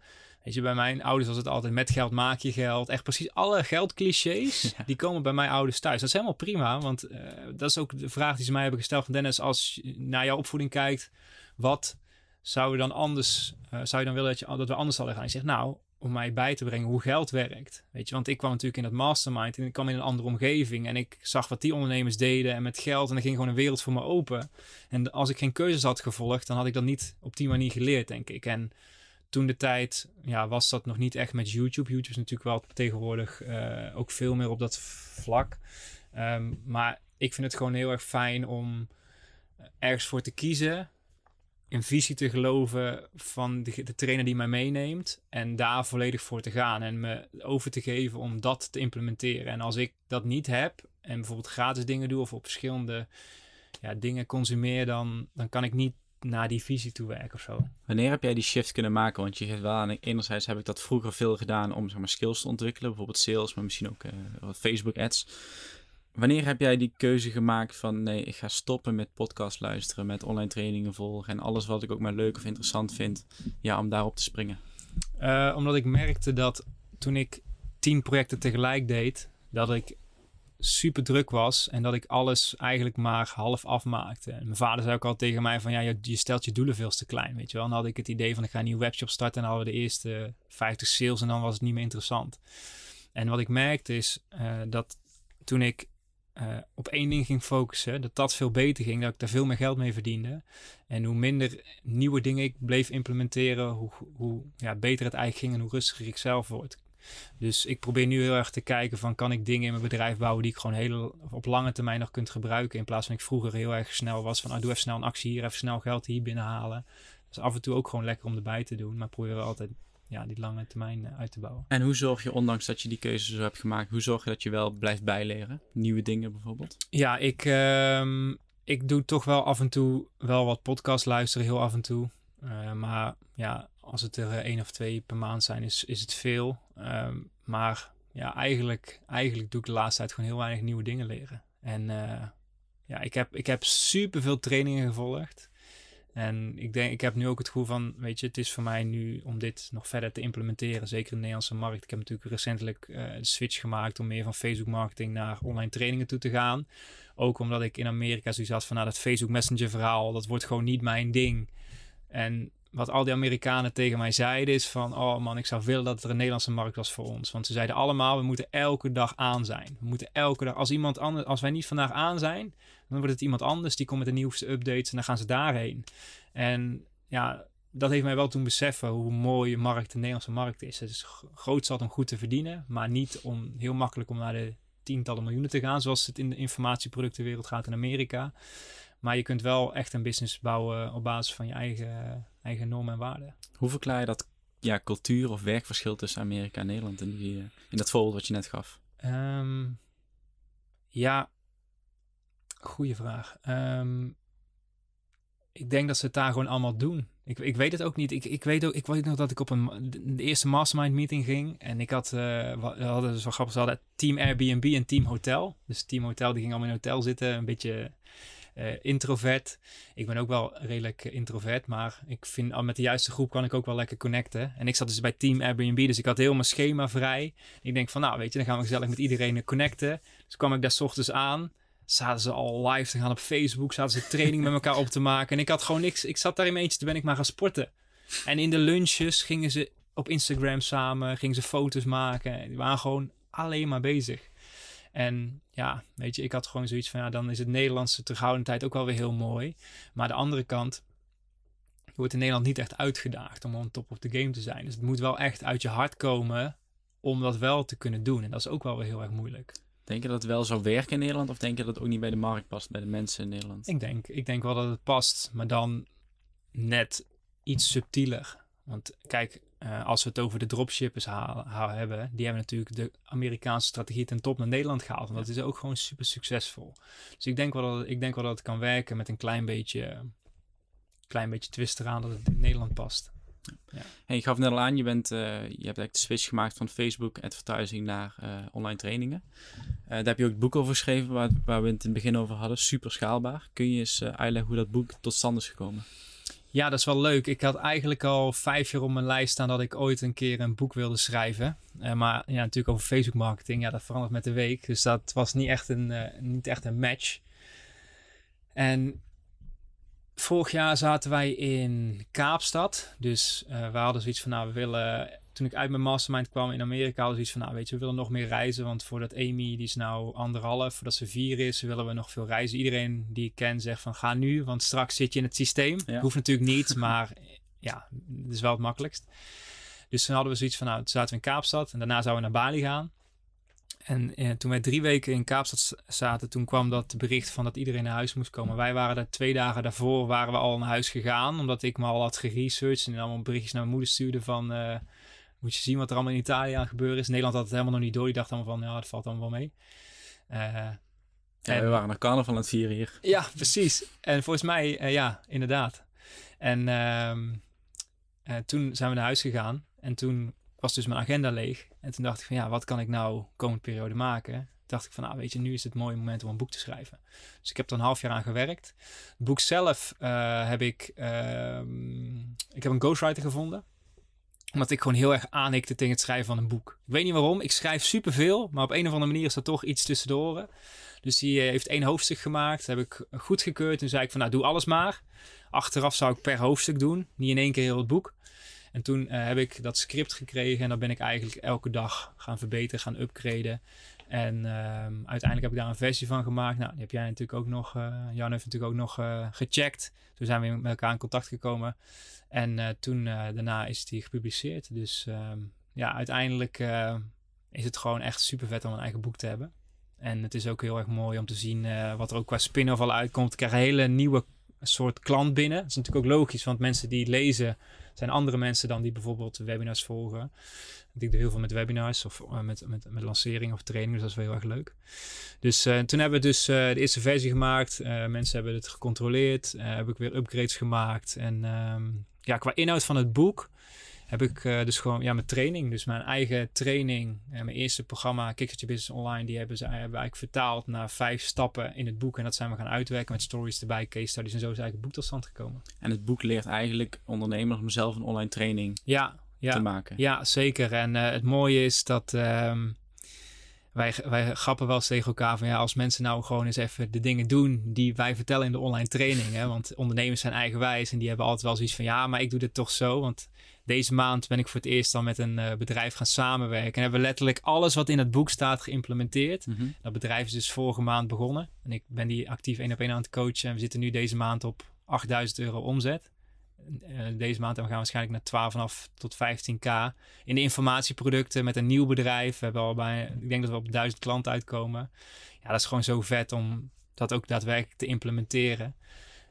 Speaker 1: Weet je, bij mijn ouders was het altijd met geld maak je geld. Echt precies alle geldclichés, die komen bij mijn ouders thuis. Dat is helemaal prima, want eh, dat is ook de vraag die ze mij hebben gesteld van Dennis. Als je naar jouw opvoeding kijkt, wat zou je dan anders, eh, zou je dan willen dat, je, dat we anders hadden gaan? Ik zeg nou, om mij bij te brengen hoe geld werkt. Weet je, want ik kwam natuurlijk in dat mastermind en ik kwam in een andere omgeving en ik zag wat die ondernemers deden en met geld en er ging gewoon een wereld voor me open. En als ik geen keuzes had gevolgd, dan had ik dat niet op die manier geleerd, denk ik. En toen de tijd ja, was dat nog niet echt met YouTube. YouTube is natuurlijk wel tegenwoordig eh, ook veel meer op dat vlak. Ehm, maar ik vind het gewoon heel erg fijn om ergens voor te kiezen. In visie te geloven van de, de trainer die mij meeneemt. En daar volledig voor te gaan. En me over te geven om dat te implementeren. En als ik dat niet heb. En bijvoorbeeld gratis dingen doe. Of op verschillende ja, dingen consumeer. Dan, dan kan ik niet naar die visie toe werken of zo.
Speaker 3: Wanneer heb jij die shift kunnen maken? Want je geeft wel aan, enerzijds heb ik dat vroeger veel gedaan om zeg maar, skills te ontwikkelen. Bijvoorbeeld sales, maar misschien ook eh, wat Facebook ads. Wanneer heb jij die keuze gemaakt van nee, ik ga stoppen met podcast luisteren, met online trainingen volgen en alles wat ik ook maar leuk of interessant vind, ja, om daarop te springen?
Speaker 1: Uh, omdat ik merkte dat toen ik tien projecten tegelijk deed, dat ik super druk was en dat ik alles eigenlijk maar half afmaakte. En mijn vader zei ook al tegen mij van ja, je, je stelt je doelen veel te klein, weet je wel. En dan had ik het idee van ik ga een nieuwe webshop starten en dan hadden we de eerste 50 sales en dan was het niet meer interessant. En wat ik merkte is uh, dat toen ik uh, op één ding ging focussen, dat dat veel beter ging, dat ik daar veel meer geld mee verdiende. En hoe minder nieuwe dingen ik bleef implementeren, hoe, hoe ja, beter het eigenlijk ging en hoe rustiger ik zelf word. Dus ik probeer nu heel erg te kijken van kan ik dingen in mijn bedrijf bouwen die ik gewoon heel, op lange termijn nog kunt gebruiken. In plaats van ik vroeger heel erg snel was van ah, doe even snel een actie hier, even snel geld hier binnenhalen. Dus af en toe ook gewoon lekker om erbij te doen. Maar probeer wel altijd ja, die lange termijn eh, uit te bouwen.
Speaker 3: En hoe zorg je, ondanks dat je die keuze zo hebt gemaakt, hoe zorg je dat je wel blijft bijleren? Nieuwe dingen bijvoorbeeld?
Speaker 1: Ja, ik, uh, ik doe toch wel af en toe wel wat podcast luisteren, heel af en toe. Uh, maar ja, als het er één of twee per maand zijn, is, is het veel. Uh, maar ja, eigenlijk, eigenlijk doe ik de laatste tijd gewoon heel weinig nieuwe dingen leren. En uh, ja, ik heb, ik heb super veel trainingen gevolgd. En ik denk, ik heb nu ook het gevoel van, weet je, het is voor mij nu om dit nog verder te implementeren, zeker in de Nederlandse markt. Ik heb natuurlijk recentelijk uh, de switch gemaakt om meer van Facebook marketing naar online trainingen toe te gaan. Ook omdat ik in Amerika zoiets had van, nou, dat Facebook Messenger verhaal, dat wordt gewoon niet mijn ding. En wat al die Amerikanen tegen mij zeiden is van, oh man, ik zou willen dat er een Nederlandse markt was voor ons. Want ze zeiden allemaal, we moeten elke dag aan zijn. We moeten elke dag, als iemand anders, als wij niet vandaag aan zijn, dan wordt het iemand anders die komt met de nieuwste updates en dan gaan ze daarheen. En ja, dat heeft mij wel toen beseffen hoe mooi de markt, de Nederlandse markt is. Het is groot zat om goed te verdienen, maar niet om heel makkelijk om naar de tientallen miljoenen te gaan, zoals het in de informatieproductenwereld gaat in Amerika. Maar je kunt wel echt een business bouwen op basis van je eigen, eigen normen en waarden.
Speaker 3: Hoe verklaar je dat ja, cultuur of werkverschil tussen Amerika en Nederland in, die, in dat voorbeeld wat je net gaf?
Speaker 1: Um, ja, goede vraag. Um, ik denk dat ze het daar gewoon allemaal doen. Ik, ik weet het ook niet. Ik, ik, weet ook, ik weet nog dat ik op een de eerste mastermind meeting ging. En ik had, uh, we hadden dus wel grappig, ze hadden team Airbnb en team hotel. Dus team hotel, die ging allemaal in een hotel zitten. Een beetje uh, introvert. Ik ben ook wel redelijk introvert, maar ik vind al met de juiste groep kan ik ook wel lekker connecten. En ik zat dus bij Team Airbnb, dus ik had heel mijn schema vrij. Ik denk van, nou weet je, dan gaan we gezellig met iedereen connecten. Dus kwam ik daar s ochtends aan zaten ze al live te gaan op Facebook, zaten ze training met elkaar op te maken. En ik had gewoon niks. Ik zat daar in eentje, toen ben ik maar gaan sporten. En in de lunches gingen ze op Instagram samen, gingen ze foto's maken. Die waren gewoon alleen maar bezig. En ja, weet je, ik had gewoon zoiets van, ja, dan is het Nederlandse terughoudendheid ook wel weer heel mooi. Maar de andere kant, je wordt in Nederland niet echt uitgedaagd om on top of the game te zijn. Dus het moet wel echt uit je hart komen om dat wel te kunnen doen. En dat is ook wel weer heel erg moeilijk.
Speaker 3: Denk je dat het wel zou werken in Nederland? Of denk je dat het ook niet bij de markt past, bij de mensen in Nederland?
Speaker 1: Ik denk, ik denk wel dat het past, maar dan net iets subtieler. Want kijk, uh, als we het over de dropshippers hebben, die hebben natuurlijk de Amerikaanse strategie ten top naar Nederland gehaald. En dat is ook gewoon super succesvol. Dus ik denk wel dat, ik denk wel dat het kan werken met een klein beetje, klein beetje twist eraan dat het in Nederland past.
Speaker 3: Ja. Hey, je gaf net al aan, je, bent, uh, je hebt eigenlijk de switch gemaakt van Facebook advertising naar uh, online trainingen. Daar heb je ook het boek over geschreven waar, waar, we het in het begin over hadden. Super schaalbaar. Kun je eens uitleggen hoe dat boek tot stand is gekomen?
Speaker 1: Ja, dat is wel leuk. Ik had eigenlijk al vijf jaar op mijn lijst staan dat ik ooit een keer een boek wilde schrijven. maar ja, natuurlijk over Facebook marketing. Ja, dat verandert met de week. Dus dat was niet echt een, niet echt een match. En vorig jaar zaten wij in Kaapstad. Dus uh, we hadden zoiets van, nou, we willen... Toen ik uit mijn mastermind kwam in Amerika, hadden we zoiets van, nou, weet je, we willen nog meer reizen. Want voordat Amy, die is nou anderhalf, voordat ze vier is, willen we nog veel reizen. Iedereen die ik ken zegt van, ga nu, want straks zit je in het systeem. Ja. Hoeft natuurlijk niet, maar ja, het is wel het makkelijkst. Dus toen hadden we zoiets van, nou, toen zaten we in Kaapstad en daarna zouden we naar Bali gaan. En eh, toen wij drie weken in Kaapstad zaten, toen kwam dat bericht van dat iedereen naar huis moest komen. Wij waren daar twee dagen daarvoor, waren we al naar huis gegaan. Omdat ik me al had geresearched en allemaal berichtjes naar mijn moeder stuurde van... Uh, moet je zien wat er allemaal in Italië aan gebeuren is. Nederland had het helemaal nog niet door. Die dacht allemaal van, ja, dat valt allemaal wel mee. Uh,
Speaker 3: ja, we waren naar carnaval aan het vieren hier.
Speaker 1: Ja, precies. En volgens mij, uh, ja, inderdaad. En uh, toen zijn we naar huis gegaan. En toen was dus mijn agenda leeg. En toen dacht ik van ja, wat kan ik nou komende periode maken? Dacht ik van nou weet je, nu is het mooie moment om een boek te schrijven. Dus ik heb er een half jaar aan gewerkt. Het boek zelf uh, heb ik, uh, ik heb een ghostwriter gevonden. Omdat ik gewoon heel erg aanhikte tegen het schrijven van een boek. Ik weet niet waarom. Ik schrijf superveel, maar op een of andere manier is er toch iets tussen de oren. Dus die eh, heeft één hoofdstuk gemaakt. Dat heb ik goedgekeurd. Toen zei ik van nou, doe alles maar. Achteraf zou ik per hoofdstuk doen. Niet in één keer heel het boek. En toen eh, heb ik dat script gekregen. En dan ben ik eigenlijk elke dag gaan verbeteren, gaan upgraden. En ehm, uiteindelijk heb ik daar een versie van gemaakt. Nou, die heb jij natuurlijk ook nog, uh, Jan heeft natuurlijk ook nog uh, gecheckt. Toen zijn we met elkaar in contact gekomen. En uh, toen daarna is die gepubliceerd. Dus um, ja, uiteindelijk is het gewoon echt super vet om een eigen boek te hebben. En het is ook heel erg mooi om te zien wat er ook qua spin-off al uitkomt. Ik krijg een hele nieuwe soort klant binnen. Dat is natuurlijk ook logisch, want mensen die lezen zijn andere mensen dan die bijvoorbeeld webinars volgen. Ik doe heel veel met webinars of uh, met, met, met lanceringen of trainingen, dus dat is wel heel erg leuk. Dus uh, toen hebben we dus uh, de eerste versie gemaakt. mensen hebben het gecontroleerd. heb ik weer upgrades gemaakt. En um, ja, qua inhoud van het boek heb ik dus gewoon ja, mijn training, dus mijn eigen training, uh, mijn eerste programma, Kickstart Business Online, die hebben ze hebben eigenlijk vertaald naar vijf stappen in het boek. En dat zijn we gaan uitwerken met stories erbij, case studies en zo is eigenlijk het boek tot stand gekomen.
Speaker 3: En het boek leert eigenlijk ondernemers om zelf een online training
Speaker 1: ja, ja,
Speaker 3: te maken.
Speaker 1: Ja, zeker. En uh, het mooie is dat um, wij, wij grappen wel eens tegen elkaar van ja, als mensen nou gewoon eens even de dingen doen die wij vertellen in de online training. Hè? Want ondernemers zijn eigenwijs en die hebben altijd wel zoiets van ja, maar ik doe dit toch zo. Want deze maand ben ik voor het eerst dan met een uh, bedrijf gaan samenwerken. En hebben letterlijk alles wat in het boek staat geïmplementeerd.
Speaker 3: Mhm.
Speaker 1: Dat bedrijf is dus vorige maand begonnen. En ik ben die actief één op één aan het coachen. En we zitten nu deze maand op 8000 euro omzet. Uh, deze maand en we gaan waarschijnlijk naar 12,5 tot 15k. In de informatieproducten met een nieuw bedrijf. We hebben al bij, ik denk dat we op 1000 klanten uitkomen. Ja, dat is gewoon zo vet om dat ook daadwerkelijk te implementeren.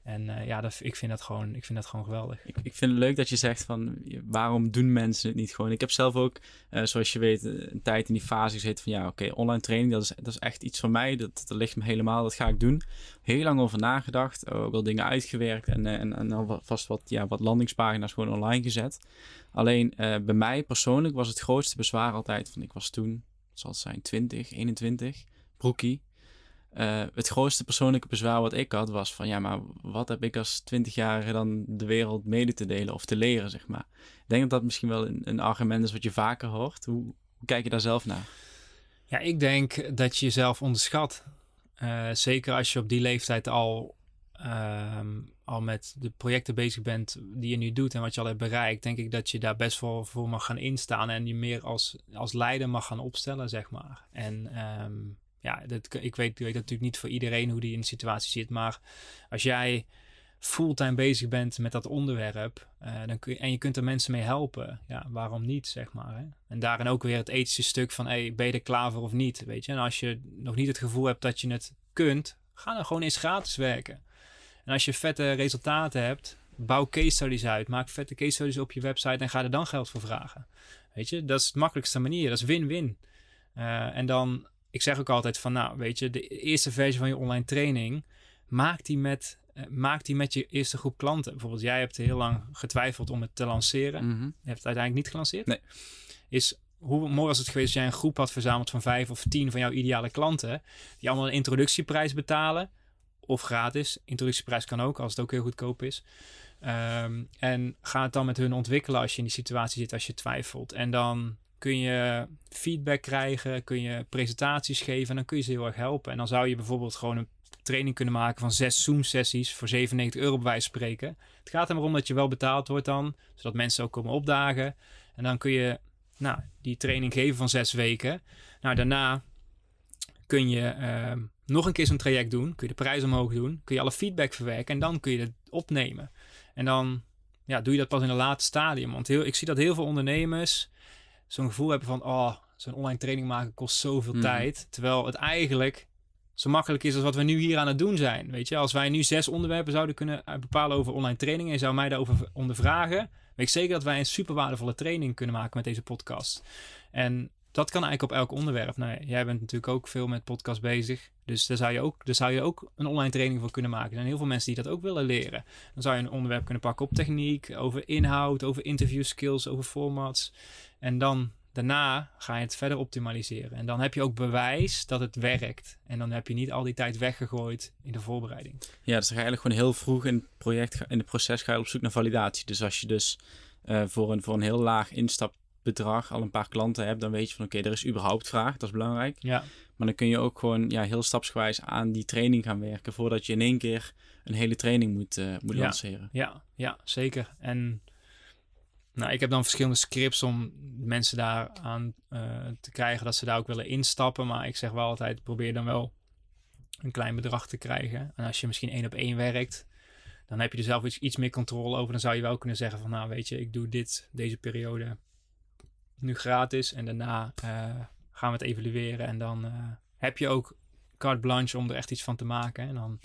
Speaker 1: En uh, ja, dat, ik, vind dat gewoon, ik vind dat gewoon geweldig.
Speaker 3: Ik, ik vind het leuk dat je zegt van waarom doen mensen het niet gewoon? Ik heb zelf ook, uh, zoals je weet, een tijd in die fase gezeten van ja, oké, online training, dat is, dat is echt iets van mij. Dat, dat ligt me helemaal, dat ga ik doen. Heel lang over nagedacht, ook wel dingen uitgewerkt en, uh, en, en alvast wat, ja, wat landingspagina's gewoon online gezet. Alleen bij mij persoonlijk was het grootste bezwaar altijd van ik was toen, zal het zijn, 20, 21, broekie. Uh, het grootste persoonlijke bezwaar wat ik had was van ja, maar wat heb ik als twintigjarige dan de wereld mede te delen of te leren, zeg maar. Ik denk dat dat misschien wel een, een argument is wat je vaker hoort. Hoe, kijk je daar zelf naar?
Speaker 1: Ja, ik denk dat je jezelf onderschat. Uh, zeker als je op die leeftijd al, uh, al met de projecten bezig bent die je nu doet en wat je al hebt bereikt, denk ik dat je daar best wel voor mag gaan instaan en je meer als, als leider mag gaan opstellen, zeg maar. En um, ja, dat, ik, weet, ik weet natuurlijk niet voor iedereen hoe die in de situatie zit. Maar als jij fulltime bezig bent met dat onderwerp uh, dan kun en je kunt er mensen mee helpen, ja, waarom niet, zeg maar. Hè? En daarin ook weer het ethische stuk van, hey, ben je er klaar voor of niet, weet je. En als je nog niet het gevoel hebt dat je het kunt, ga dan gewoon eens gratis werken. En als je vette resultaten hebt, bouw case studies uit, maak vette case studies op je website en ga er dan geld voor vragen. Weet je, dat is de makkelijkste manier, dat is win-win. Uh, en dan ik zeg ook altijd van, nou, weet je, de eerste versie van je online training, maak die met, uh, maak die met je eerste groep klanten. Bijvoorbeeld, jij hebt heel lang getwijfeld om het te lanceren.
Speaker 3: Mm -hmm.
Speaker 1: Je hebt het uiteindelijk niet gelanceerd.
Speaker 3: Nee.
Speaker 1: Is hoe mooi was het geweest als jij een groep had verzameld van vijf of tien van jouw ideale klanten, die allemaal een introductieprijs betalen, of gratis. Introductieprijs kan ook, als het ook heel goedkoop is. Um, en ga het dan met hun ontwikkelen als je in die situatie zit, als je twijfelt. En dan kun je feedback krijgen, kun je presentaties geven en dan kun je ze heel erg helpen. En dan zou je bijvoorbeeld gewoon een training kunnen maken van zes Zoom-sessies voor 97 euro bij wijze van spreken. Het gaat er maar om dat je wel betaald wordt dan, zodat mensen ook komen opdagen. En dan kun je nou, die training geven van zes weken. Nou, daarna kun je uh, nog een keer zo'n traject doen, kun je de prijs omhoog doen, kun je alle feedback verwerken en dan kun je het opnemen. En dan ja, doe je dat pas in een later stadium. Want heel, ik zie dat heel veel ondernemers zo'n gevoel hebben van, oh, zo'n online training maken kost zoveel
Speaker 3: Mhm.
Speaker 1: tijd. Terwijl het eigenlijk zo makkelijk is als wat we nu hier aan het doen zijn. Weet je, als wij nu zes onderwerpen zouden kunnen eh, bepalen over online training en zou mij daarover ondervragen, weet ik zeker dat wij een super waardevolle training kunnen maken met deze podcast. En dat kan eigenlijk op elk onderwerp. Nou, jij bent natuurlijk ook veel met podcast bezig. Dus daar zou, je ook, daar zou je ook een online training voor kunnen maken. Er zijn heel veel mensen die dat ook willen leren. Dan zou je een onderwerp kunnen pakken op techniek, over inhoud, over interview skills, over formats. En dan daarna ga je het verder optimaliseren. En dan heb je ook bewijs dat het werkt. En dan heb je niet al die tijd weggegooid in de voorbereiding.
Speaker 3: Ja, dus dan ga je eigenlijk gewoon heel vroeg in het project, in het proces ga je op zoek naar validatie. Dus als je dus eh, voor, een, voor een heel laag instapbedrag al een paar klanten hebt, dan weet je van oké, er is überhaupt vraag, dat is belangrijk.
Speaker 1: Ja,
Speaker 3: Maar dan kun je ook gewoon ja, heel stapsgewijs aan die training gaan werken voordat je in één keer een hele training moet, eh, moet
Speaker 1: Ja.
Speaker 3: lanceren.
Speaker 1: ja, ja, zeker. En nou, ik heb dan verschillende scripts om mensen daar aan eh, te krijgen dat ze daar ook willen instappen. Maar ik zeg wel altijd, probeer dan wel een klein bedrag te krijgen. En als je misschien één op één werkt, dan heb je er zelf iets, iets meer controle over. Dan zou je wel kunnen zeggen van, nou weet je, ik doe dit deze periode nu gratis. En daarna eh, gaan we het evalueren. En dan eh, heb je ook carte blanche om er echt iets van te maken. En dan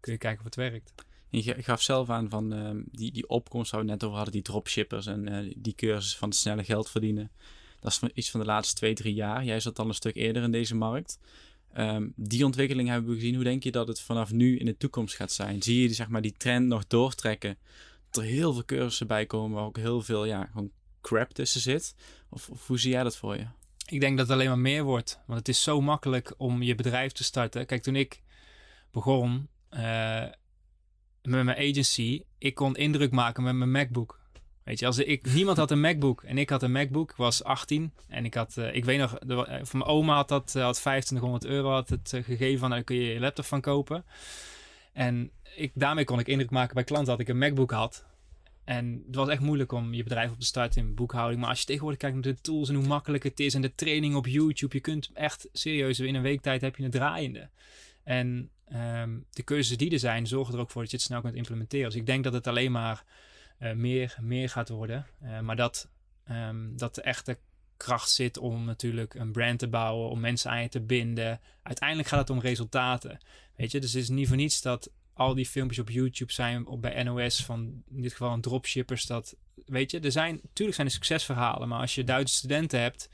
Speaker 1: kun je kijken of het werkt.
Speaker 3: Je ga- gaf zelf aan van ehm, die, die opkomst waar we net over hadden, die dropshippers en eh, die cursus van het snelle geld verdienen. Dat is iets van de laatste twee, drie jaar. Jij zat al een stuk eerder in deze markt. Ehm, die ontwikkeling hebben we gezien. Hoe denk je dat het vanaf nu in de toekomst gaat zijn? Zie je zeg maar, die trend nog doortrekken? Dat er heel veel cursussen bij komen waar ook heel veel ja, gewoon crap tussen zit? Of, of hoe zie jij dat voor je?
Speaker 1: Ik denk dat het alleen maar meer wordt. Want het is zo makkelijk om je bedrijf te starten. Kijk, toen ik begon eh, met mijn agency, ik kon indruk maken met mijn MacBook. Weet je, als ik, niemand had een MacBook en ik had een MacBook. Ik was 18 en ik had, eh, ik weet nog, de, eh, van mijn oma had dat, had 2500 euro had het gegeven van, daar kun je je laptop van kopen. En ik, daarmee kon ik indruk maken bij klanten dat ik een MacBook had. En het was echt moeilijk om je bedrijf op te starten in boekhouding. Maar als je tegenwoordig kijkt naar de tools en hoe makkelijk het is en de training op YouTube, je kunt echt serieus in een week tijd heb je het draaiende. En ehm, de cursussen die er zijn, zorgen er ook voor dat je het snel kunt implementeren. Dus ik denk dat het alleen maar eh, meer, meer gaat worden. Eh, maar dat, ehm, dat de echte kracht zit om natuurlijk een brand te bouwen, om mensen aan je te binden. Uiteindelijk gaat het om resultaten. Weet je, dus het is niet voor niets dat al die filmpjes op YouTube zijn, op bij NOS, van in dit geval een dropshippers. Dat, weet je, er zijn, natuurlijk zijn er succesverhalen, maar als je Duitse studenten hebt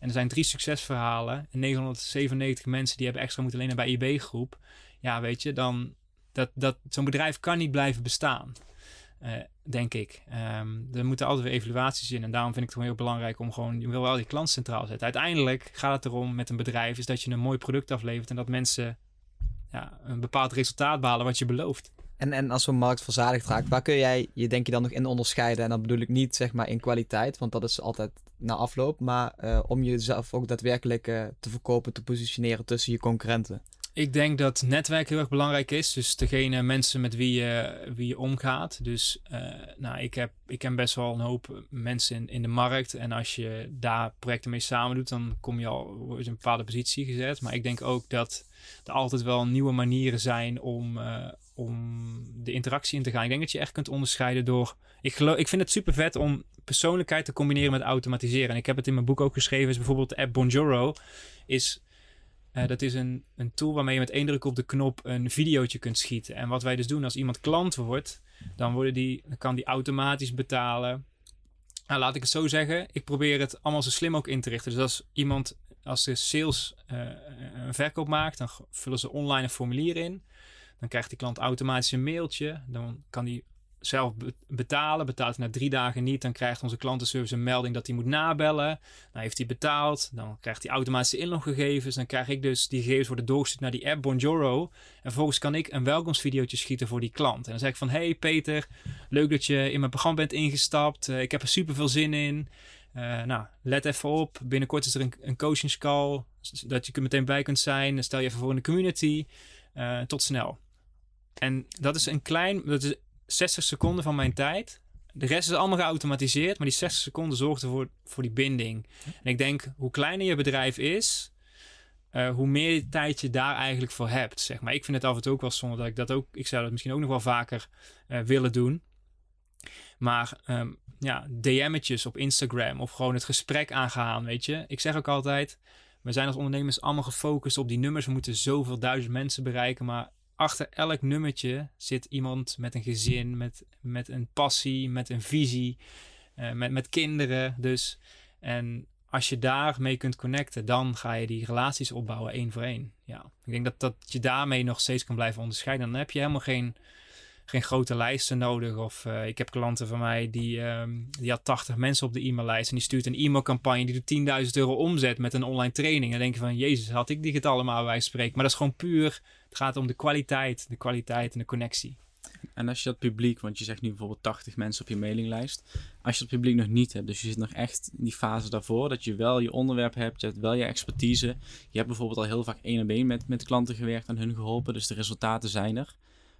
Speaker 1: en er zijn drie succesverhalen en 997 mensen die hebben extra moeten lenen bij IB-groep, ja, weet je, dan dat, dat zo'n bedrijf kan niet blijven bestaan. eh, denk ik. Ehm, er moeten altijd weer evaluaties in. En daarom vind ik het gewoon heel belangrijk om gewoon... Je wil wel die klant centraal zetten. Uiteindelijk gaat het erom met een bedrijf... is dat je een mooi product aflevert... en dat mensen ja, een bepaald resultaat behalen wat je belooft.
Speaker 4: En, en als zo'n markt verzadigd raakt, waar kun jij je denk je dan nog in onderscheiden? En dan bedoel ik niet zeg maar in kwaliteit, want dat is altijd na afloop. Maar eh, om jezelf ook daadwerkelijk eh, te verkopen, te positioneren tussen je concurrenten.
Speaker 1: Ik denk dat netwerk heel erg belangrijk is. Dus degene mensen met wie je, wie je omgaat. Dus eh, nou, ik, heb, ik ken best wel een hoop mensen in, in de markt. En als je daar projecten mee samen doet, dan kom je al in een bepaalde positie gezet. Maar ik denk ook dat er altijd wel nieuwe manieren zijn om, eh, om de interactie in te gaan. Ik denk dat je echt kunt onderscheiden door. Ik, geloof, ik vind het super vet om persoonlijkheid te combineren met automatiseren. En ik heb het in mijn boek ook geschreven. Bijvoorbeeld de app Bonjoro. Is eh, dat is een, een tool waarmee je met één druk op de knop een videootje kunt schieten. En wat wij dus doen als iemand klant wordt, dan, worden die, dan kan die automatisch betalen. Nou, laat ik het zo zeggen. Ik probeer het allemaal zo slim ook in te richten. Dus als iemand, als de sales eh, een verkoop maakt, dan vullen ze online een formulier in. Dan krijgt die klant automatisch een mailtje. Dan kan die zelf be- betalen. Betaalt hij na drie dagen niet, dan krijgt onze klantenservice een melding dat hij moet nabellen. Dan heeft hij betaald, dan krijgt hij automatische inloggegevens. Dan krijg ik dus die gegevens worden doorgestuurd naar die app Bonjoro. En vervolgens kan ik een welkomstvideootje schieten voor die klant. En dan zeg ik van, hey Peter, leuk dat je in mijn programma bent ingestapt. Eh, ik heb er super veel zin in. Eh, nou, let even op. Binnenkort is er een, een coachingscall, zodat je er meteen bij kunt zijn. Dan stel je even voor in de community. Eh, tot snel. En dat is een klein, dat is 60 seconden van mijn tijd. De rest is allemaal geautomatiseerd, maar die 60 seconden zorgt ervoor voor die binding. En ik denk, hoe kleiner je bedrijf is, eh, hoe meer tijd je daar eigenlijk voor hebt. Zeg maar. Ik vind het af en toe ook wel zonde dat ik dat ook, ik zou dat misschien ook nog wel vaker willen doen. Maar ehm, ja, DM'tjes op Instagram of gewoon het gesprek aangaan, weet je. Ik zeg ook altijd, we zijn als ondernemers allemaal gefocust op die nummers. We moeten zoveel duizend mensen bereiken, maar achter elk nummertje zit iemand met een gezin, met, met een passie, met een visie, eh, met, met kinderen. Dus, en als je daarmee kunt connecten, dan ga je die relaties opbouwen één voor één. Ja, ik denk dat, dat je daarmee nog steeds kan blijven onderscheiden. Dan heb je helemaal geen, geen grote lijsten nodig. Of eh, ik heb klanten van mij die, ehm, die had 80 mensen op de e-maillijst. En die stuurt een e-mailcampagne die doet 10.000 euro omzet met een online training. En dan denk je van, jezus, had ik die getallen maar bij spreken. Maar dat is gewoon puur, het gaat om de kwaliteit, de kwaliteit en de connectie.
Speaker 3: En als je dat publiek, want je zegt nu bijvoorbeeld 80 mensen op je mailinglijst, als je dat publiek nog niet hebt, dus je zit nog echt in die fase daarvoor, dat je wel je onderwerp hebt, je hebt wel je expertise. Je hebt bijvoorbeeld al heel vaak één op één met, met klanten gewerkt en hun geholpen, dus de resultaten zijn er.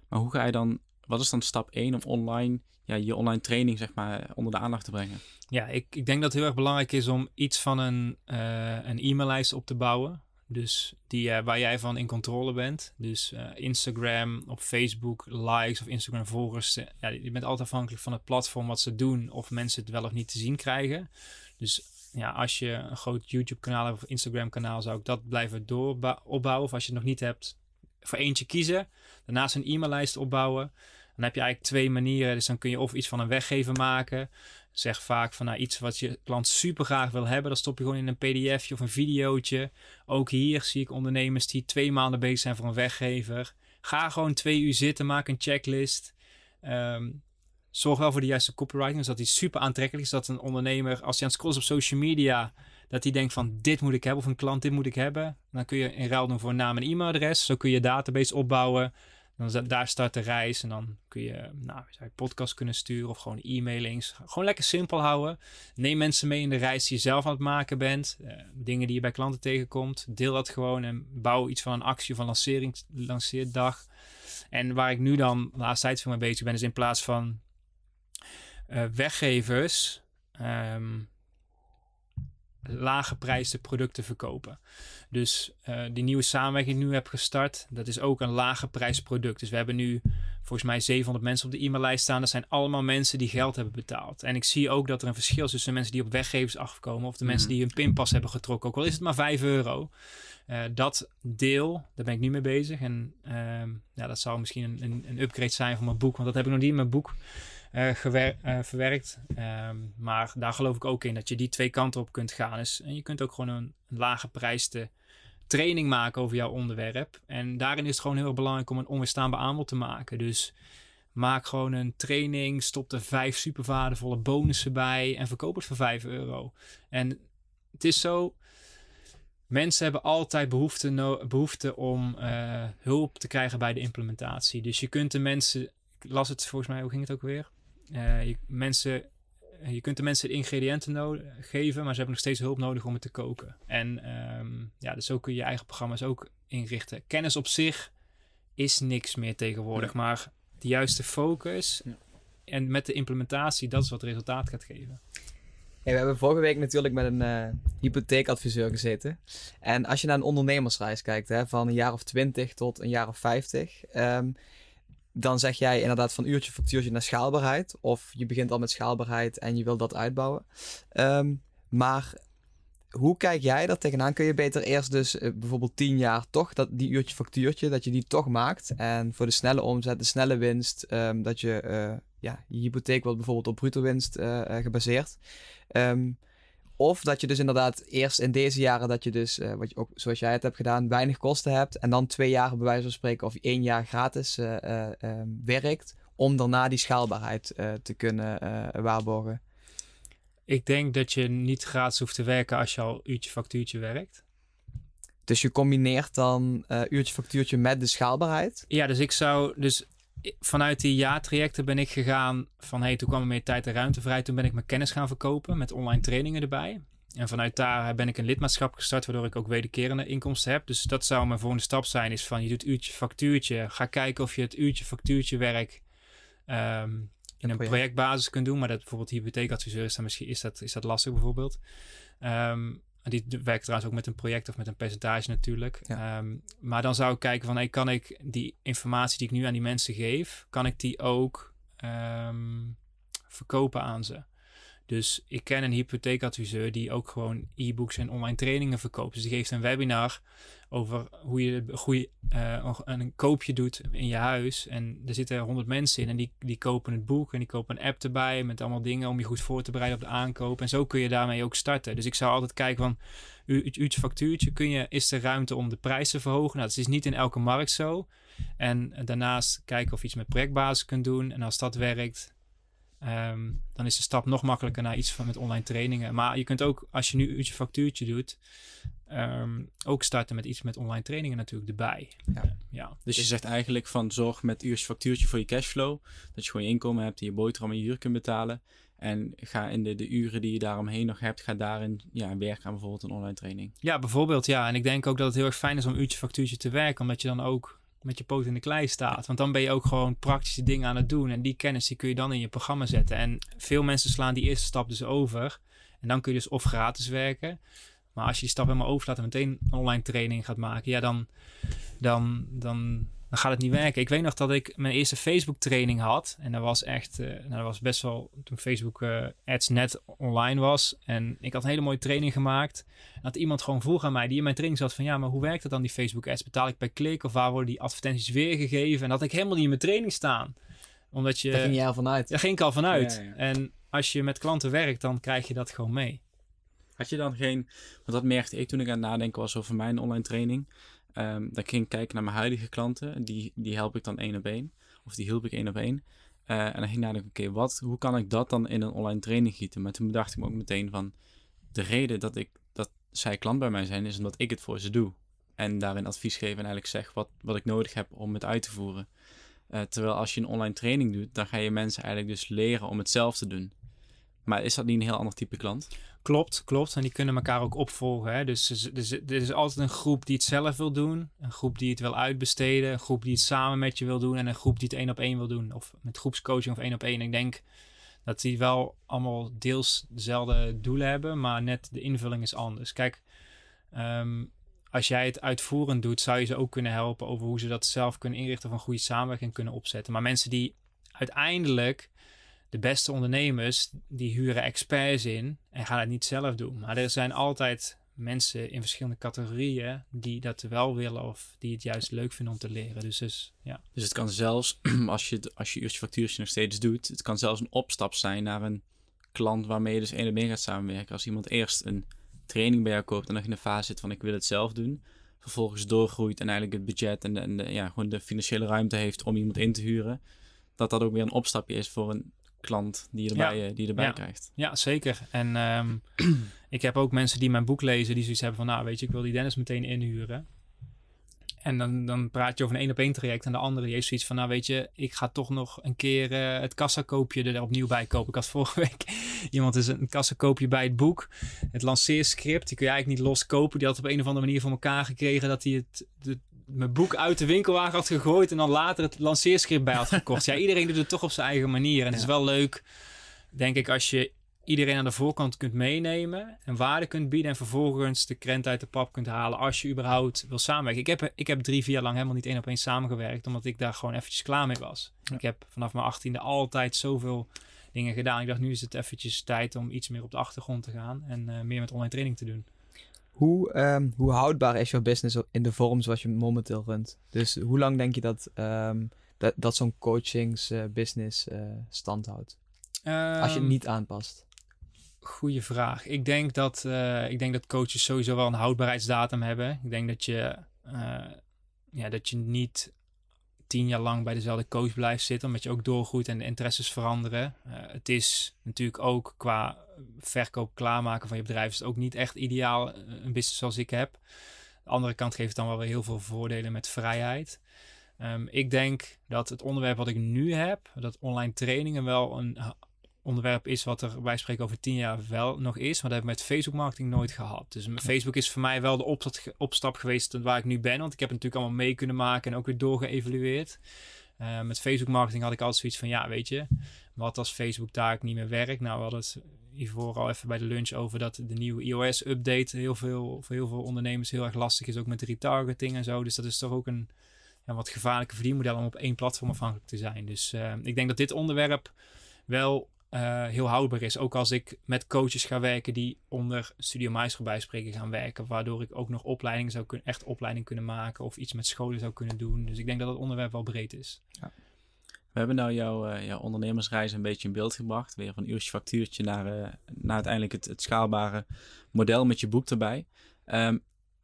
Speaker 3: Maar hoe ga je dan, wat is dan stap 1 om online, ja, je online training zeg maar onder de aandacht te brengen?
Speaker 1: Ja, ik, ik denk dat het heel erg belangrijk is om iets van een, uh, een e-maillijst op te bouwen. Dus die, uh, waar jij van in controle bent. Dus uh, Instagram, op Facebook, likes of Instagram volgers. Ja, je bent altijd afhankelijk van het platform wat ze doen. Of mensen het wel of niet te zien krijgen. Dus ja, als je een groot YouTube kanaal hebt of Instagram kanaal, zou ik dat blijven dooropbouwen. Of als je het nog niet hebt, voor eentje kiezen. Daarnaast een e-maillijst opbouwen. Dan heb je eigenlijk twee manieren. Dus dan kun je of iets van een weggever maken zeg vaak van nou, iets wat je klant super graag wil hebben, dat stop je gewoon in een pdfje of een videootje. Ook hier zie ik ondernemers die twee maanden bezig zijn voor een weggever. Ga gewoon twee uur zitten, maak een checklist. Um, zorg wel voor de juiste copywriting, dus dat die super aantrekkelijk is. Dat een ondernemer, als hij aan het scrollen op social media, dat hij denkt van dit moet ik hebben of een klant dit moet ik hebben. Dan kun je in ruil doen voor naam en e-mailadres. Zo kun je database opbouwen. Dan daar start de reis en dan kun je nou, je podcast kunnen sturen of gewoon e-mailings. Gewoon lekker simpel houden. Neem mensen mee in de reis die je zelf aan het maken bent. Uh, dingen die je bij klanten tegenkomt. Deel dat gewoon en bouw iets van een actie een lancering, lanceerdag. En waar ik nu dan de laatste tijd veel mee bezig ben, is in plaats van uh, weggevers um, lage prijzen producten verkopen. Dus uh, die nieuwe samenwerking die ik nu heb gestart, dat is ook een lage prijsproduct. Dus we hebben nu volgens mij 700 mensen op de e-maillijst staan. Dat zijn allemaal mensen die geld hebben betaald. En ik zie ook dat er een verschil is tussen mensen die op weggevers afkomen of de mensen mhm. die hun pinpas hebben getrokken. Ook al is het maar 5 euro. Uh, dat deel, daar ben ik nu mee bezig. En uh, ja, dat zou misschien een, een, een, upgrade zijn van mijn boek, want dat heb ik nog niet in mijn boek uh, verwerkt. Um, maar daar geloof ik ook in dat je die twee kanten op kunt gaan. Dus, en je kunt ook gewoon een, lage prijs te training maken over jouw onderwerp. En daarin is het gewoon heel erg belangrijk om een onweerstaanbaar aanbod te maken. Dus maak gewoon een training, stop er vijf super waardevolle bonussen bij en verkoop het voor 5 euro. En het is zo, mensen hebben altijd behoefte, behoefte om uh, hulp te krijgen bij de implementatie. Dus je kunt de mensen, ik las het volgens mij, hoe ging het ook weer? Uh, je, mensen eh, je kunt de mensen de ingrediënten geven, maar ze hebben nog steeds hulp nodig om het te koken. En um, ja, dus zo kun je je eigen programma's ook inrichten. Kennis op zich is niks meer tegenwoordig, maar de juiste focus ja. en met de implementatie, dat is wat resultaat gaat geven.
Speaker 4: we hebben vorige week natuurlijk met een uh, hypotheekadviseur gezeten. En als je naar een ondernemersreis kijkt, hè, van een jaar of 20 tot een jaar of 50, um, dan zeg jij inderdaad van uurtje factuurtje naar schaalbaarheid. Of je begint al met schaalbaarheid en je wil dat uitbouwen. Um, maar hoe kijk jij daar tegenaan? Kun je beter eerst dus uh, bijvoorbeeld 10 jaar toch dat die uurtje factuurtje, dat je die toch maakt. En voor de snelle omzet, de snelle winst, um, dat je uh, ja, je hypotheek wordt bijvoorbeeld op bruto winst uh, gebaseerd. Um, of dat je dus inderdaad eerst in deze jaren dat je dus, uh, wat je ook zoals jij het hebt gedaan, weinig kosten hebt. En dan twee jaar bij wijze van spreken of één jaar gratis uh, uh, werkt. Om daarna die schaalbaarheid te kunnen waarborgen.
Speaker 1: Ik denk dat je niet gratis hoeft te werken als je al uurtje factuurtje werkt.
Speaker 4: Dus je combineert dan uurtje factuurtje met de schaalbaarheid?
Speaker 1: Ja, dus ik zou dus vanuit die jaartrajecten ben ik gegaan van hey, toen kwam er meer tijd en ruimte vrij. Toen ben ik mijn kennis gaan verkopen met online trainingen erbij. En vanuit daar ben ik een lidmaatschap gestart, waardoor ik ook wederkerende inkomsten heb. Dus dat zou mijn volgende stap zijn, is van je doet uurtje factuurtje. Ga kijken of je het uurtje factuurtje werk um, in een projectbasis kunt doen. Maar dat bijvoorbeeld hypotheekadviseur is, dan misschien is dat, is dat lastig bijvoorbeeld. Um, die werkt trouwens ook met een project of met een percentage natuurlijk. Ehm, maar dan zou ik kijken van, hey, kan ik die informatie die ik nu aan die mensen geef, kan ik die ook um, verkopen aan ze? Dus ik ken een hypotheekadviseur die ook gewoon e-books en online trainingen verkoopt. Dus die geeft een webinar over hoe je goede, uh, een koopje doet in je huis. En er zitten honderd mensen in en die, die kopen het boek en die kopen een app erbij met allemaal dingen om je goed voor te bereiden op de aankoop. En zo kun je daarmee ook starten. Dus ik zou altijd kijken van, uurtje factuurtje, kun je, is er ruimte om de prijs te verhogen? Nou, dat is niet in elke markt zo. En daarnaast kijken of je iets met projectbasis kunt doen. En als dat werkt, Ehm, dan is de stap nog makkelijker naar iets van met online trainingen. Maar je kunt ook, als je nu uurtje factuurtje doet, ehm, ook starten met iets met online trainingen natuurlijk erbij.
Speaker 4: Ja.
Speaker 1: Eh, ja.
Speaker 3: Dus je zegt eigenlijk van zorg met uurtje factuurtje voor je cashflow. Dat je gewoon je inkomen hebt en je boterham en je huur kunt betalen. En ga in de, de uren die je daaromheen nog hebt, ga daarin ja, werken aan bijvoorbeeld een online training.
Speaker 1: ja, bijvoorbeeld ja. En ik denk ook dat het heel erg fijn is om uurtje factuurtje te werken, omdat je dan ook met je poot in de klei staat. Want dan ben je ook gewoon praktische dingen aan het doen. En die kennis die kun je dan in je programma zetten. En veel mensen slaan die eerste stap dus over. En dan kun je dus of gratis werken. Maar als je die stap helemaal overslaat en meteen een online training gaat maken, ja, dan, dan, dan, dan gaat het niet werken. Ik weet nog dat ik mijn eerste Facebook training had. En dat was echt, eh, nou, dat was best wel toen Facebook eh, ads net online was. En ik had een hele mooie training gemaakt. En dat iemand gewoon vroeg aan mij, die in mijn training zat van, ja, maar hoe werkt dat dan die Facebook ads? Betaal ik per klik of waar worden die advertenties weergegeven? En dat had ik helemaal niet in mijn training staan. Omdat je...
Speaker 4: Daar ging jij al vanuit.
Speaker 1: Daar ging ik al vanuit.
Speaker 3: Ja, ja.
Speaker 1: En als je met klanten werkt, dan krijg je dat gewoon mee.
Speaker 3: Had je dan geen, want dat merkte ik toen ik aan het nadenken was over mijn online training. Ehm dan ging ik kijken naar mijn huidige klanten. Die, die help ik dan één op één. Of die hielp ik één op één. Eh, en dan ging ik nadenken, oké, wat, hoe kan ik dat dan in een online training gieten? Maar toen bedacht ik me ook meteen van, de reden dat, ik, dat zij klant bij mij zijn, is omdat ik het voor ze doe. En daarin advies geef en eigenlijk zeg wat, wat ik nodig heb om het uit te voeren. Eh, terwijl als je een online training doet, dan ga je mensen eigenlijk dus leren om het zelf te doen. Maar is dat niet een heel ander type klant?
Speaker 1: Klopt, klopt. En die kunnen elkaar ook opvolgen. Hè? Dus, er is altijd een groep die het zelf wil doen. Een groep die het wil uitbesteden. Een groep die het samen met je wil doen. En een groep die het één op één wil doen. Of met groepscoaching of één op één. Ik denk dat die wel allemaal deels dezelfde doelen hebben. Maar net de invulling is anders. Kijk, ehm, als jij het uitvoerend doet, zou je ze ook kunnen helpen over hoe ze dat zelf kunnen inrichten of een goede samenwerking kunnen opzetten. Maar mensen die uiteindelijk de beste ondernemers, die huren experts in en gaan het niet zelf doen. Maar er zijn altijd mensen in verschillende categorieën die dat wel willen of die het juist leuk vinden om te leren. Dus, dus ja.
Speaker 3: Dus het kan zelfs, als je, als je uurtje factuurtje nog steeds doet, het kan zelfs een opstap zijn naar een klant waarmee je dus één op één gaat samenwerken. Als iemand eerst een training bij jou koopt en nog in de fase zit van ik wil het zelf doen, vervolgens doorgroeit en eigenlijk het budget en, de, en de- ja, gewoon de financiële ruimte heeft om iemand in te huren, dat dat ook weer een opstapje is voor een klant die je erbij, eh, die je erbij
Speaker 1: Ja.
Speaker 3: krijgt.
Speaker 1: Ja, zeker. En ehm, ik heb ook mensen die mijn boek lezen, die zoiets hebben van, nou weet je, ik wil die Dennis meteen inhuren. En dan, dan praat je over een één op één traject. En de andere die heeft zoiets van, nou weet je, ik ga toch nog een keer eh, het kassakoopje er opnieuw bij kopen. Ik had vorige week iemand is een kassakoopje bij het boek. Het lanceerscript, die kun je eigenlijk niet loskopen. Die had op een of andere manier voor elkaar gekregen dat hij het, de, mijn boek uit de winkelwagen had gegooid. En dan later het lanceerscript bij had gekocht. ja, iedereen doet het toch op zijn eigen manier. En het is wel leuk, denk ik, als je iedereen aan de voorkant kunt meenemen en waarde kunt bieden en vervolgens de krent uit de pap kunt halen als je überhaupt wil samenwerken. Ik heb, ik heb drie, vier jaar lang helemaal niet één op één samengewerkt, omdat ik daar gewoon eventjes klaar mee was. Ik heb vanaf mijn achttiende altijd zoveel dingen gedaan. Ik dacht, nu is het eventjes tijd om iets meer op de achtergrond te gaan en eh, meer met online training te doen.
Speaker 4: Hoe, ehm, hoe houdbaar is jouw business in de vorm zoals je momenteel runt? Dus hoe lang denk je dat, ehm, dat, dat zo'n coachingsbusiness eh stand houdt? Als je het
Speaker 1: Ehm,
Speaker 4: niet aanpast.
Speaker 1: Goeie vraag. Ik denk dat, eh, ik denk dat coaches sowieso wel een houdbaarheidsdatum hebben. Ik denk dat je, eh, ja, dat je niet tien jaar lang bij dezelfde coach blijft zitten, omdat je ook doorgroeit en de interesses veranderen. Eh, het is natuurlijk ook qua verkoop klaarmaken van je bedrijf is ook niet echt ideaal, eh, een business zoals ik heb. De andere kant geeft het dan wel weer heel veel voordelen met vrijheid. Ehm, ik denk dat het onderwerp wat ik nu heb, dat online trainingen wel een ha- onderwerp is wat er bij spreken over tien jaar wel nog is. Maar dat heb ik met Facebook marketing nooit gehad. Dus Facebook is voor mij wel de opstap, opstap geweest waar ik nu ben. Want ik heb het natuurlijk allemaal mee kunnen maken en ook weer doorgeëvalueerd. Eh, met Facebook marketing had ik altijd zoiets van, ja, weet je, wat als Facebook daar niet meer werkt? Nou, we hadden het hiervoor al even bij de lunch over dat de nieuwe iOS-update heel veel, voor heel veel ondernemers heel erg lastig is, ook met retargeting en zo. Dus dat is toch ook een ja, wat gevaarlijke verdienmodel om op één platform afhankelijk te zijn. Dus eh, ik denk dat dit onderwerp wel eh, heel houdbaar is. Ook als ik met coaches ga werken die onder Studio Maestro bij spreken gaan werken. Waardoor ik ook nog opleidingen zou kunnen, echt opleiding kunnen maken. Of iets met scholen zou kunnen doen. Dus ik denk dat het onderwerp wel breed is.
Speaker 3: We hebben nou jouw, eh, ondernemersreis een beetje in beeld gebracht. Weer van uurtje factuurtje naar, eh, naar uiteindelijk het, het schaalbare model met je boek erbij. Ehm,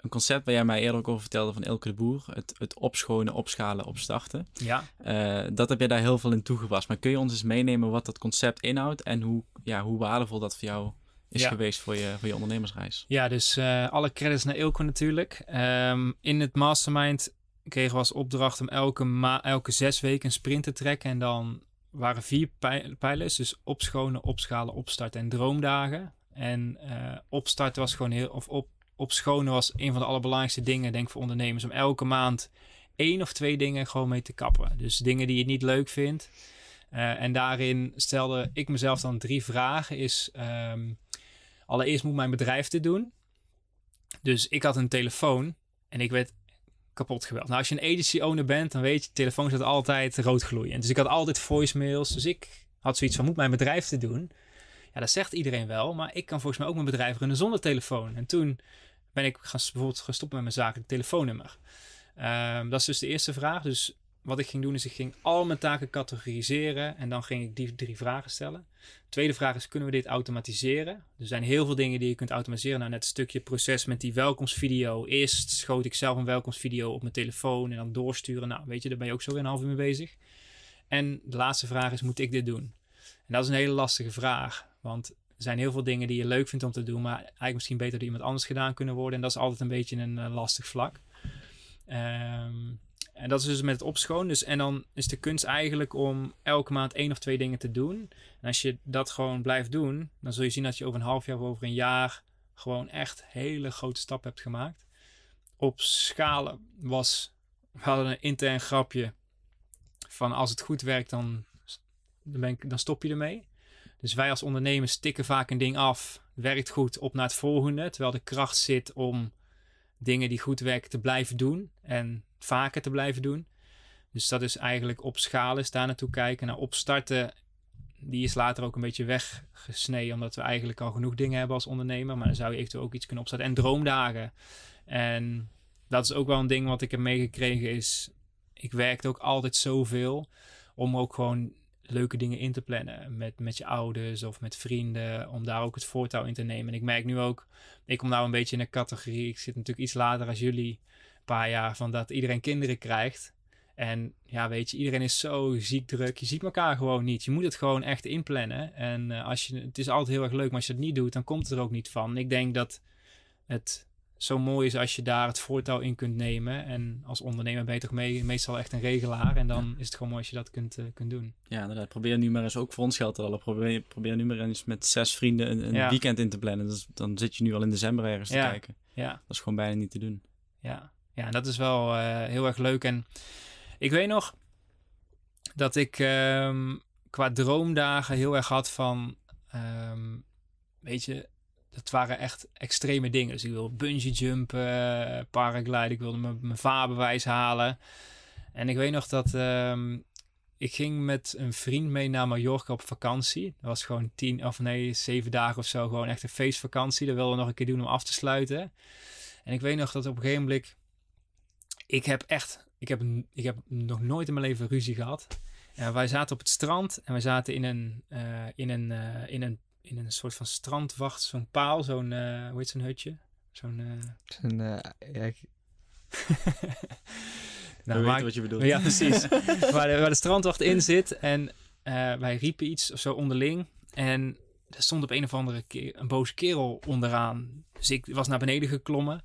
Speaker 3: een concept waar jij mij eerder ook over vertelde van Elke de Boer. Het, het opschonen, opschalen, opstarten.
Speaker 1: Ja,
Speaker 3: Eh, dat heb je daar heel veel in toegepast. Maar kun je ons eens meenemen wat dat concept inhoudt en hoe, ja, hoe waardevol dat voor jou is
Speaker 1: Ja.
Speaker 3: geweest voor je, voor je ondernemersreis?
Speaker 1: ja dus eh, alle credits naar Ilko natuurlijk. Ehm, in het mastermind kregen we als opdracht om elke, ma elke zes weken een sprint te trekken. En dan waren vier pij- pijlers. Dus opschonen, opschalen, opstarten en droomdagen. En eh, opstarten was gewoon heel... Of op, opschonen was een van de allerbelangrijkste dingen, denk ik, voor ondernemers. Om elke maand één of twee dingen gewoon mee te kappen. Dus dingen die je niet leuk vindt. Eh, en daarin stelde ik mezelf dan drie vragen. Is ehm, allereerst moet mijn bedrijf dit doen. Dus ik had een telefoon en ik werd kapot gebeld. Nou, als je een agency owner bent, dan weet je, telefoon staat altijd rood gloeiend. Dus ik had altijd voicemails. Dus ik had zoiets van, moet mijn bedrijf te doen? Ja, dat zegt iedereen wel, maar ik kan volgens mij ook mijn bedrijf runnen zonder telefoon. En toen ben ik gaan, bijvoorbeeld gestopt met mijn zakelijk telefoonnummer. Ehm, dat is dus de eerste vraag. Dus wat ik ging doen is ik ging al mijn taken categoriseren en dan ging ik die drie vragen stellen. Tweede vraag is, kunnen we dit automatiseren? Er zijn heel veel dingen die je kunt automatiseren. Nou, net een stukje proces met die welkomstvideo. Eerst schoot ik zelf een welkomstvideo op mijn telefoon en dan doorsturen. Nou, weet je, daar ben je ook zo weer een half uur mee bezig. En de laatste vraag is, moet ik dit doen? En dat is een hele lastige vraag, want er zijn heel veel dingen die je leuk vindt om te doen, maar eigenlijk misschien beter door iemand anders gedaan kunnen worden. En dat is altijd een beetje een eh, lastig vlak. Ehm, en dat is dus met het opschoon. Dus, en dan is de kunst eigenlijk om elke maand één of twee dingen te doen. En als je dat gewoon blijft doen, dan zul je zien dat je over een half jaar of over een jaar gewoon echt hele grote stappen hebt gemaakt. Op schalen was, we hadden een intern grapje van als het goed werkt, dan, dan, ben dan stop je ermee. Dus wij als ondernemers tikken vaak een ding af, werkt goed, op naar het volgende. Terwijl de kracht zit om dingen die goed werken te blijven doen en vaker te blijven doen. Dus dat is eigenlijk op schalen, is daar naartoe kijken. Nou, opstarten, die is later ook een beetje weggesneden, omdat we eigenlijk al genoeg dingen hebben als ondernemer. Maar dan zou je eventueel ook iets kunnen opstarten. En droomdagen. En dat is ook wel een ding wat ik heb meegekregen, is ik werkte ook altijd zoveel om ook gewoon leuke dingen in te plannen met, met je ouders of met vrienden, om daar ook het voortouw in te nemen. En ik merk nu ook, ik kom nou een beetje in een categorie, ik zit natuurlijk iets later als jullie, een paar jaar, van dat iedereen kinderen krijgt. En ja, weet je, iedereen is zo ziek druk. Je ziet elkaar gewoon niet. Je moet het gewoon echt inplannen. En uh, als je, het is altijd heel erg leuk, maar als je het niet doet, dan komt het er ook niet van. Ik denk dat het zo mooi is als je daar het voortouw in kunt nemen. En als ondernemer ben je toch mee, meestal echt een regelaar. En dan is het gewoon mooi als je dat kunt, uh, kunt doen.
Speaker 3: Ja, inderdaad. Probeer nu maar eens ook voor ons geld te halen. Probeer, probeer nu maar eens met zes vrienden een, een ja. weekend in te plannen. Dus dan zit je nu al in december ergens
Speaker 1: ja.
Speaker 3: te kijken.
Speaker 1: Ja.
Speaker 3: Dat is gewoon bijna niet te doen.
Speaker 1: Ja, ja dat is wel uh, heel erg leuk. En ik weet nog dat ik um, qua droomdagen heel erg had van... Um, weet je, dat waren echt extreme dingen. Dus ik wilde bungee jumpen, paragliden, ik wilde mijn vaarbewijs halen. En ik weet nog dat um, ik ging met een vriend mee naar Mallorca op vakantie. Dat was gewoon tien of nee, zeven dagen of zo. Gewoon echt een feestvakantie. Dat wilden we nog een keer doen om af te sluiten. En ik weet nog dat op een gegeven moment... Ik heb echt... Ik heb, ik heb nog nooit in mijn leven ruzie gehad. En wij zaten op het strand en we zaten in een, uh, in een, uh, in een in een soort van strandwacht, zo'n paal, zo'n, uh, hoe heet zo'n hutje? Zo'n... Uh...
Speaker 4: Zo'n, uh, ja, ik...
Speaker 3: nou, we weten wat je bedoelt.
Speaker 1: Ja, precies. waar, de, waar de strandwacht in zit en wij riepen iets of zo onderling en er stond op een of andere keer een boze kerel onderaan. Dus ik was naar beneden geklommen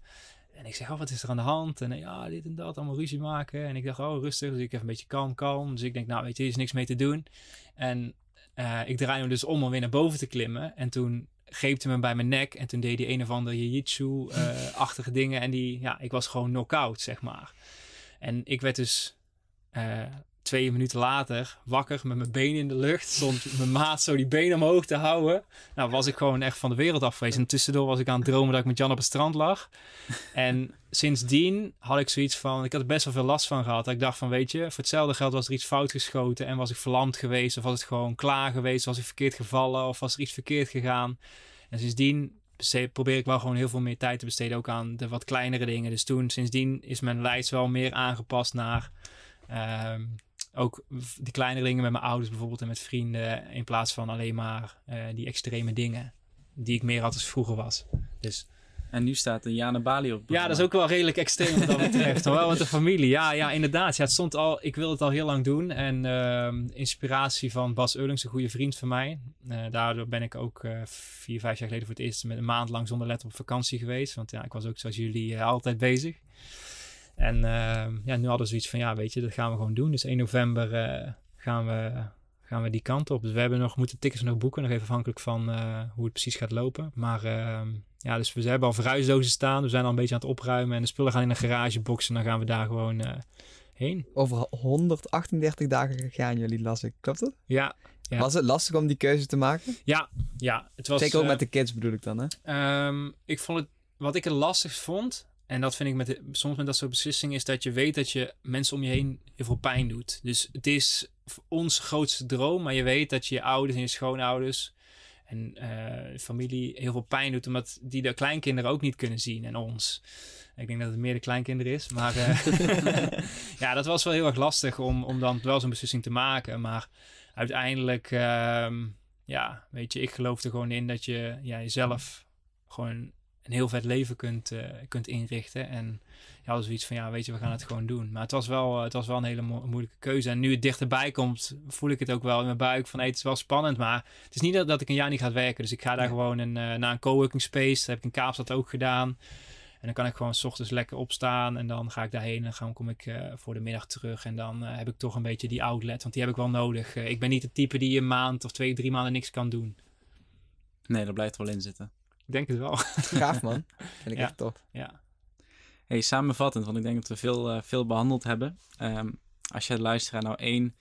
Speaker 1: en ik zeg, oh, wat is er aan de hand? En ja, dit en dat, allemaal ruzie maken. En ik dacht, oh, rustig. Dus ik even een beetje kalm, kalm. Dus ik denk, nou, weet je, er is niks mee te doen. En uh, ik draai hem dus om om weer naar boven te klimmen. En toen greep hij me bij mijn nek. En toen deed hij een of andere jiu-jitsu-achtige uh, dingen. En die, ja, ik was gewoon knock-out, zeg maar. En ik werd dus uh, twee minuten later wakker met mijn benen in de lucht. Stond mijn maat zo die benen omhoog te houden. Nou, was ik gewoon echt van de wereld af geweest. En tussendoor was ik aan het dromen dat ik met Jan op het strand lag. En sindsdien had ik zoiets van... Ik had er best wel veel last van gehad. Dat ik dacht van, weet je... Voor hetzelfde geld was er iets fout geschoten... en was ik verlamd geweest... of was het gewoon klaar geweest... was ik verkeerd gevallen... of was er iets verkeerd gegaan. En sindsdien probeer ik wel gewoon heel veel meer tijd te besteden... ook aan de wat kleinere dingen. Dus toen, sindsdien is mijn lijst wel meer aangepast naar... Um, ook die kleinere dingen met mijn ouders bijvoorbeeld en met vrienden... in plaats van alleen maar uh, die extreme dingen... die ik meer had als vroeger was. Dus...
Speaker 3: En nu staat een Jana Bali op.
Speaker 1: Ja, dat is ook wel redelijk extreem wat dat betreft. wel met de familie. Ja, ja, inderdaad. Ja, het stond al, ik wil het al heel lang doen. En ehm, inspiratie van Bas Eurlings, een goede vriend van mij. Uh, daardoor ben ik ook uh, vier, vijf jaar geleden voor het eerst met een maand lang zonder let op vakantie geweest. Want ja, ik was ook zoals jullie altijd bezig. En ehm, ja, nu hadden we zoiets van, ja, weet je, dat gaan we gewoon doen. Dus 1 november gaan we gaan we die kant op. Dus we hebben nog moeten tickets nog boeken, nog even afhankelijk van uh, hoe het precies gaat lopen. Maar uh, ja, dus we hebben al verhuisdozen staan. We zijn al een beetje aan het opruimen en de spullen gaan in een garagebox en dan gaan we daar gewoon uh, heen.
Speaker 4: Over 138 dagen gaan jullie, las ik. Klopt dat?
Speaker 1: Ja. ja.
Speaker 4: Was het lastig om die keuze te maken?
Speaker 1: Ja, ja. Het was,
Speaker 4: Zeker ook met de kids bedoel ik dan,
Speaker 1: hè? Um, ik vond het, wat ik het lastig vond, en dat vind ik met soms met dat soort beslissingen, is dat je weet dat je mensen om je heen heel veel pijn doet. Dus het is ons grootste droom, maar je weet dat je je ouders en je schoonouders en uh, familie heel veel pijn doet, omdat die de kleinkinderen ook niet kunnen zien en ons. Ik denk dat het meer de kleinkinderen is, maar uh, ja, dat was wel heel erg lastig om, om dan wel zo'n beslissing te maken. Maar uiteindelijk, uh, ja, weet je, ik geloof er gewoon in dat je ja, jezelf gewoon een heel vet leven kunt, uh, kunt inrichten. En ja, zoiets van, ja, weet je, we gaan het gewoon doen. Maar het was wel, uh, het was wel een hele mo moeilijke keuze. En nu het dichterbij komt, voel ik het ook wel in mijn buik van, hey, het is wel spannend. Maar het is niet dat, dat ik een jaar niet ga werken. Dus ik ga daar ja. gewoon een, uh, naar een coworking space. Dat heb ik in Kaapstad ook gedaan. En dan kan ik gewoon s ochtends lekker opstaan. En dan ga ik daarheen en dan kom ik uh, voor de middag terug. En dan uh, heb ik toch een beetje die outlet. Want die heb ik wel nodig. Uh, ik ben niet het type die een maand of twee, drie maanden niks kan doen.
Speaker 3: Nee, dat blijft er wel in zitten.
Speaker 1: Ik denk het wel.
Speaker 4: Gaaf man. Vind ik
Speaker 1: ja.
Speaker 4: echt tof.
Speaker 1: Ja.
Speaker 3: Hey, samenvattend, want ik denk dat we veel, uh, veel behandeld hebben. Um, als je de luisteraar nou één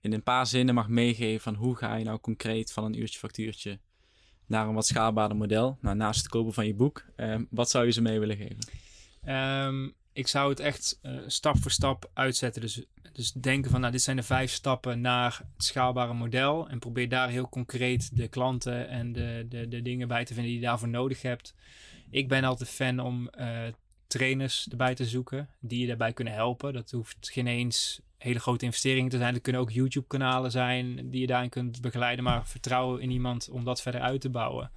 Speaker 3: in een paar zinnen mag meegeven van hoe ga je nou concreet van een uurtje factuurtje naar een wat schaalbaarder model, nou, naast het kopen van je boek, um, wat zou je ze mee willen geven?
Speaker 1: Um, ik zou het echt uh, stap voor stap uitzetten. Dus, dus denken van, nou, dit zijn de vijf stappen naar het schaalbare model. En probeer daar heel concreet de klanten en de, de, de dingen bij te vinden die je daarvoor nodig hebt. Ik ben altijd fan om uh, trainers erbij te zoeken die je daarbij kunnen helpen. Dat hoeft geen eens hele grote investeringen te zijn. Dat kunnen ook YouTube-kanalen zijn die je daarin kunt begeleiden. Maar vertrouw in iemand om dat verder uit te bouwen.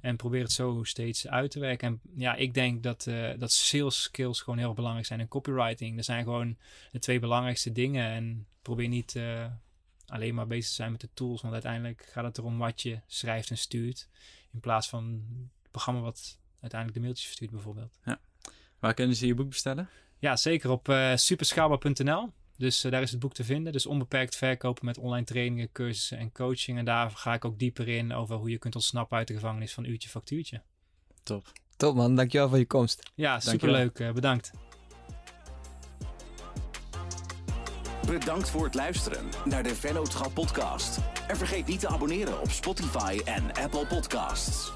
Speaker 1: En probeer het zo steeds uit te werken. En ja, ik denk dat, uh, dat sales skills gewoon heel belangrijk zijn. En copywriting, dat zijn gewoon de twee belangrijkste dingen. En probeer niet uh, alleen maar bezig te zijn met de tools. Want uiteindelijk gaat het erom wat je schrijft en stuurt. In plaats van het programma wat uiteindelijk de mailtjes verstuurt bijvoorbeeld.
Speaker 3: Ja. Waar kunnen ze je boek bestellen?
Speaker 1: Ja, zeker op uh, superschaalbaar.nl. Dus uh, daar is het boek te vinden. Dus onbeperkt verkopen met online trainingen, cursussen en coaching. En daar ga ik ook dieper in over hoe je kunt ontsnappen uit de gevangenis van uurtje factuurtje.
Speaker 3: Top.
Speaker 4: Top man, dankjewel voor je komst.
Speaker 1: Ja, superleuk. Uh, bedankt.
Speaker 2: Bedankt voor het luisteren naar de Vennootschap podcast. En vergeet niet te abonneren op Spotify en Apple Podcasts.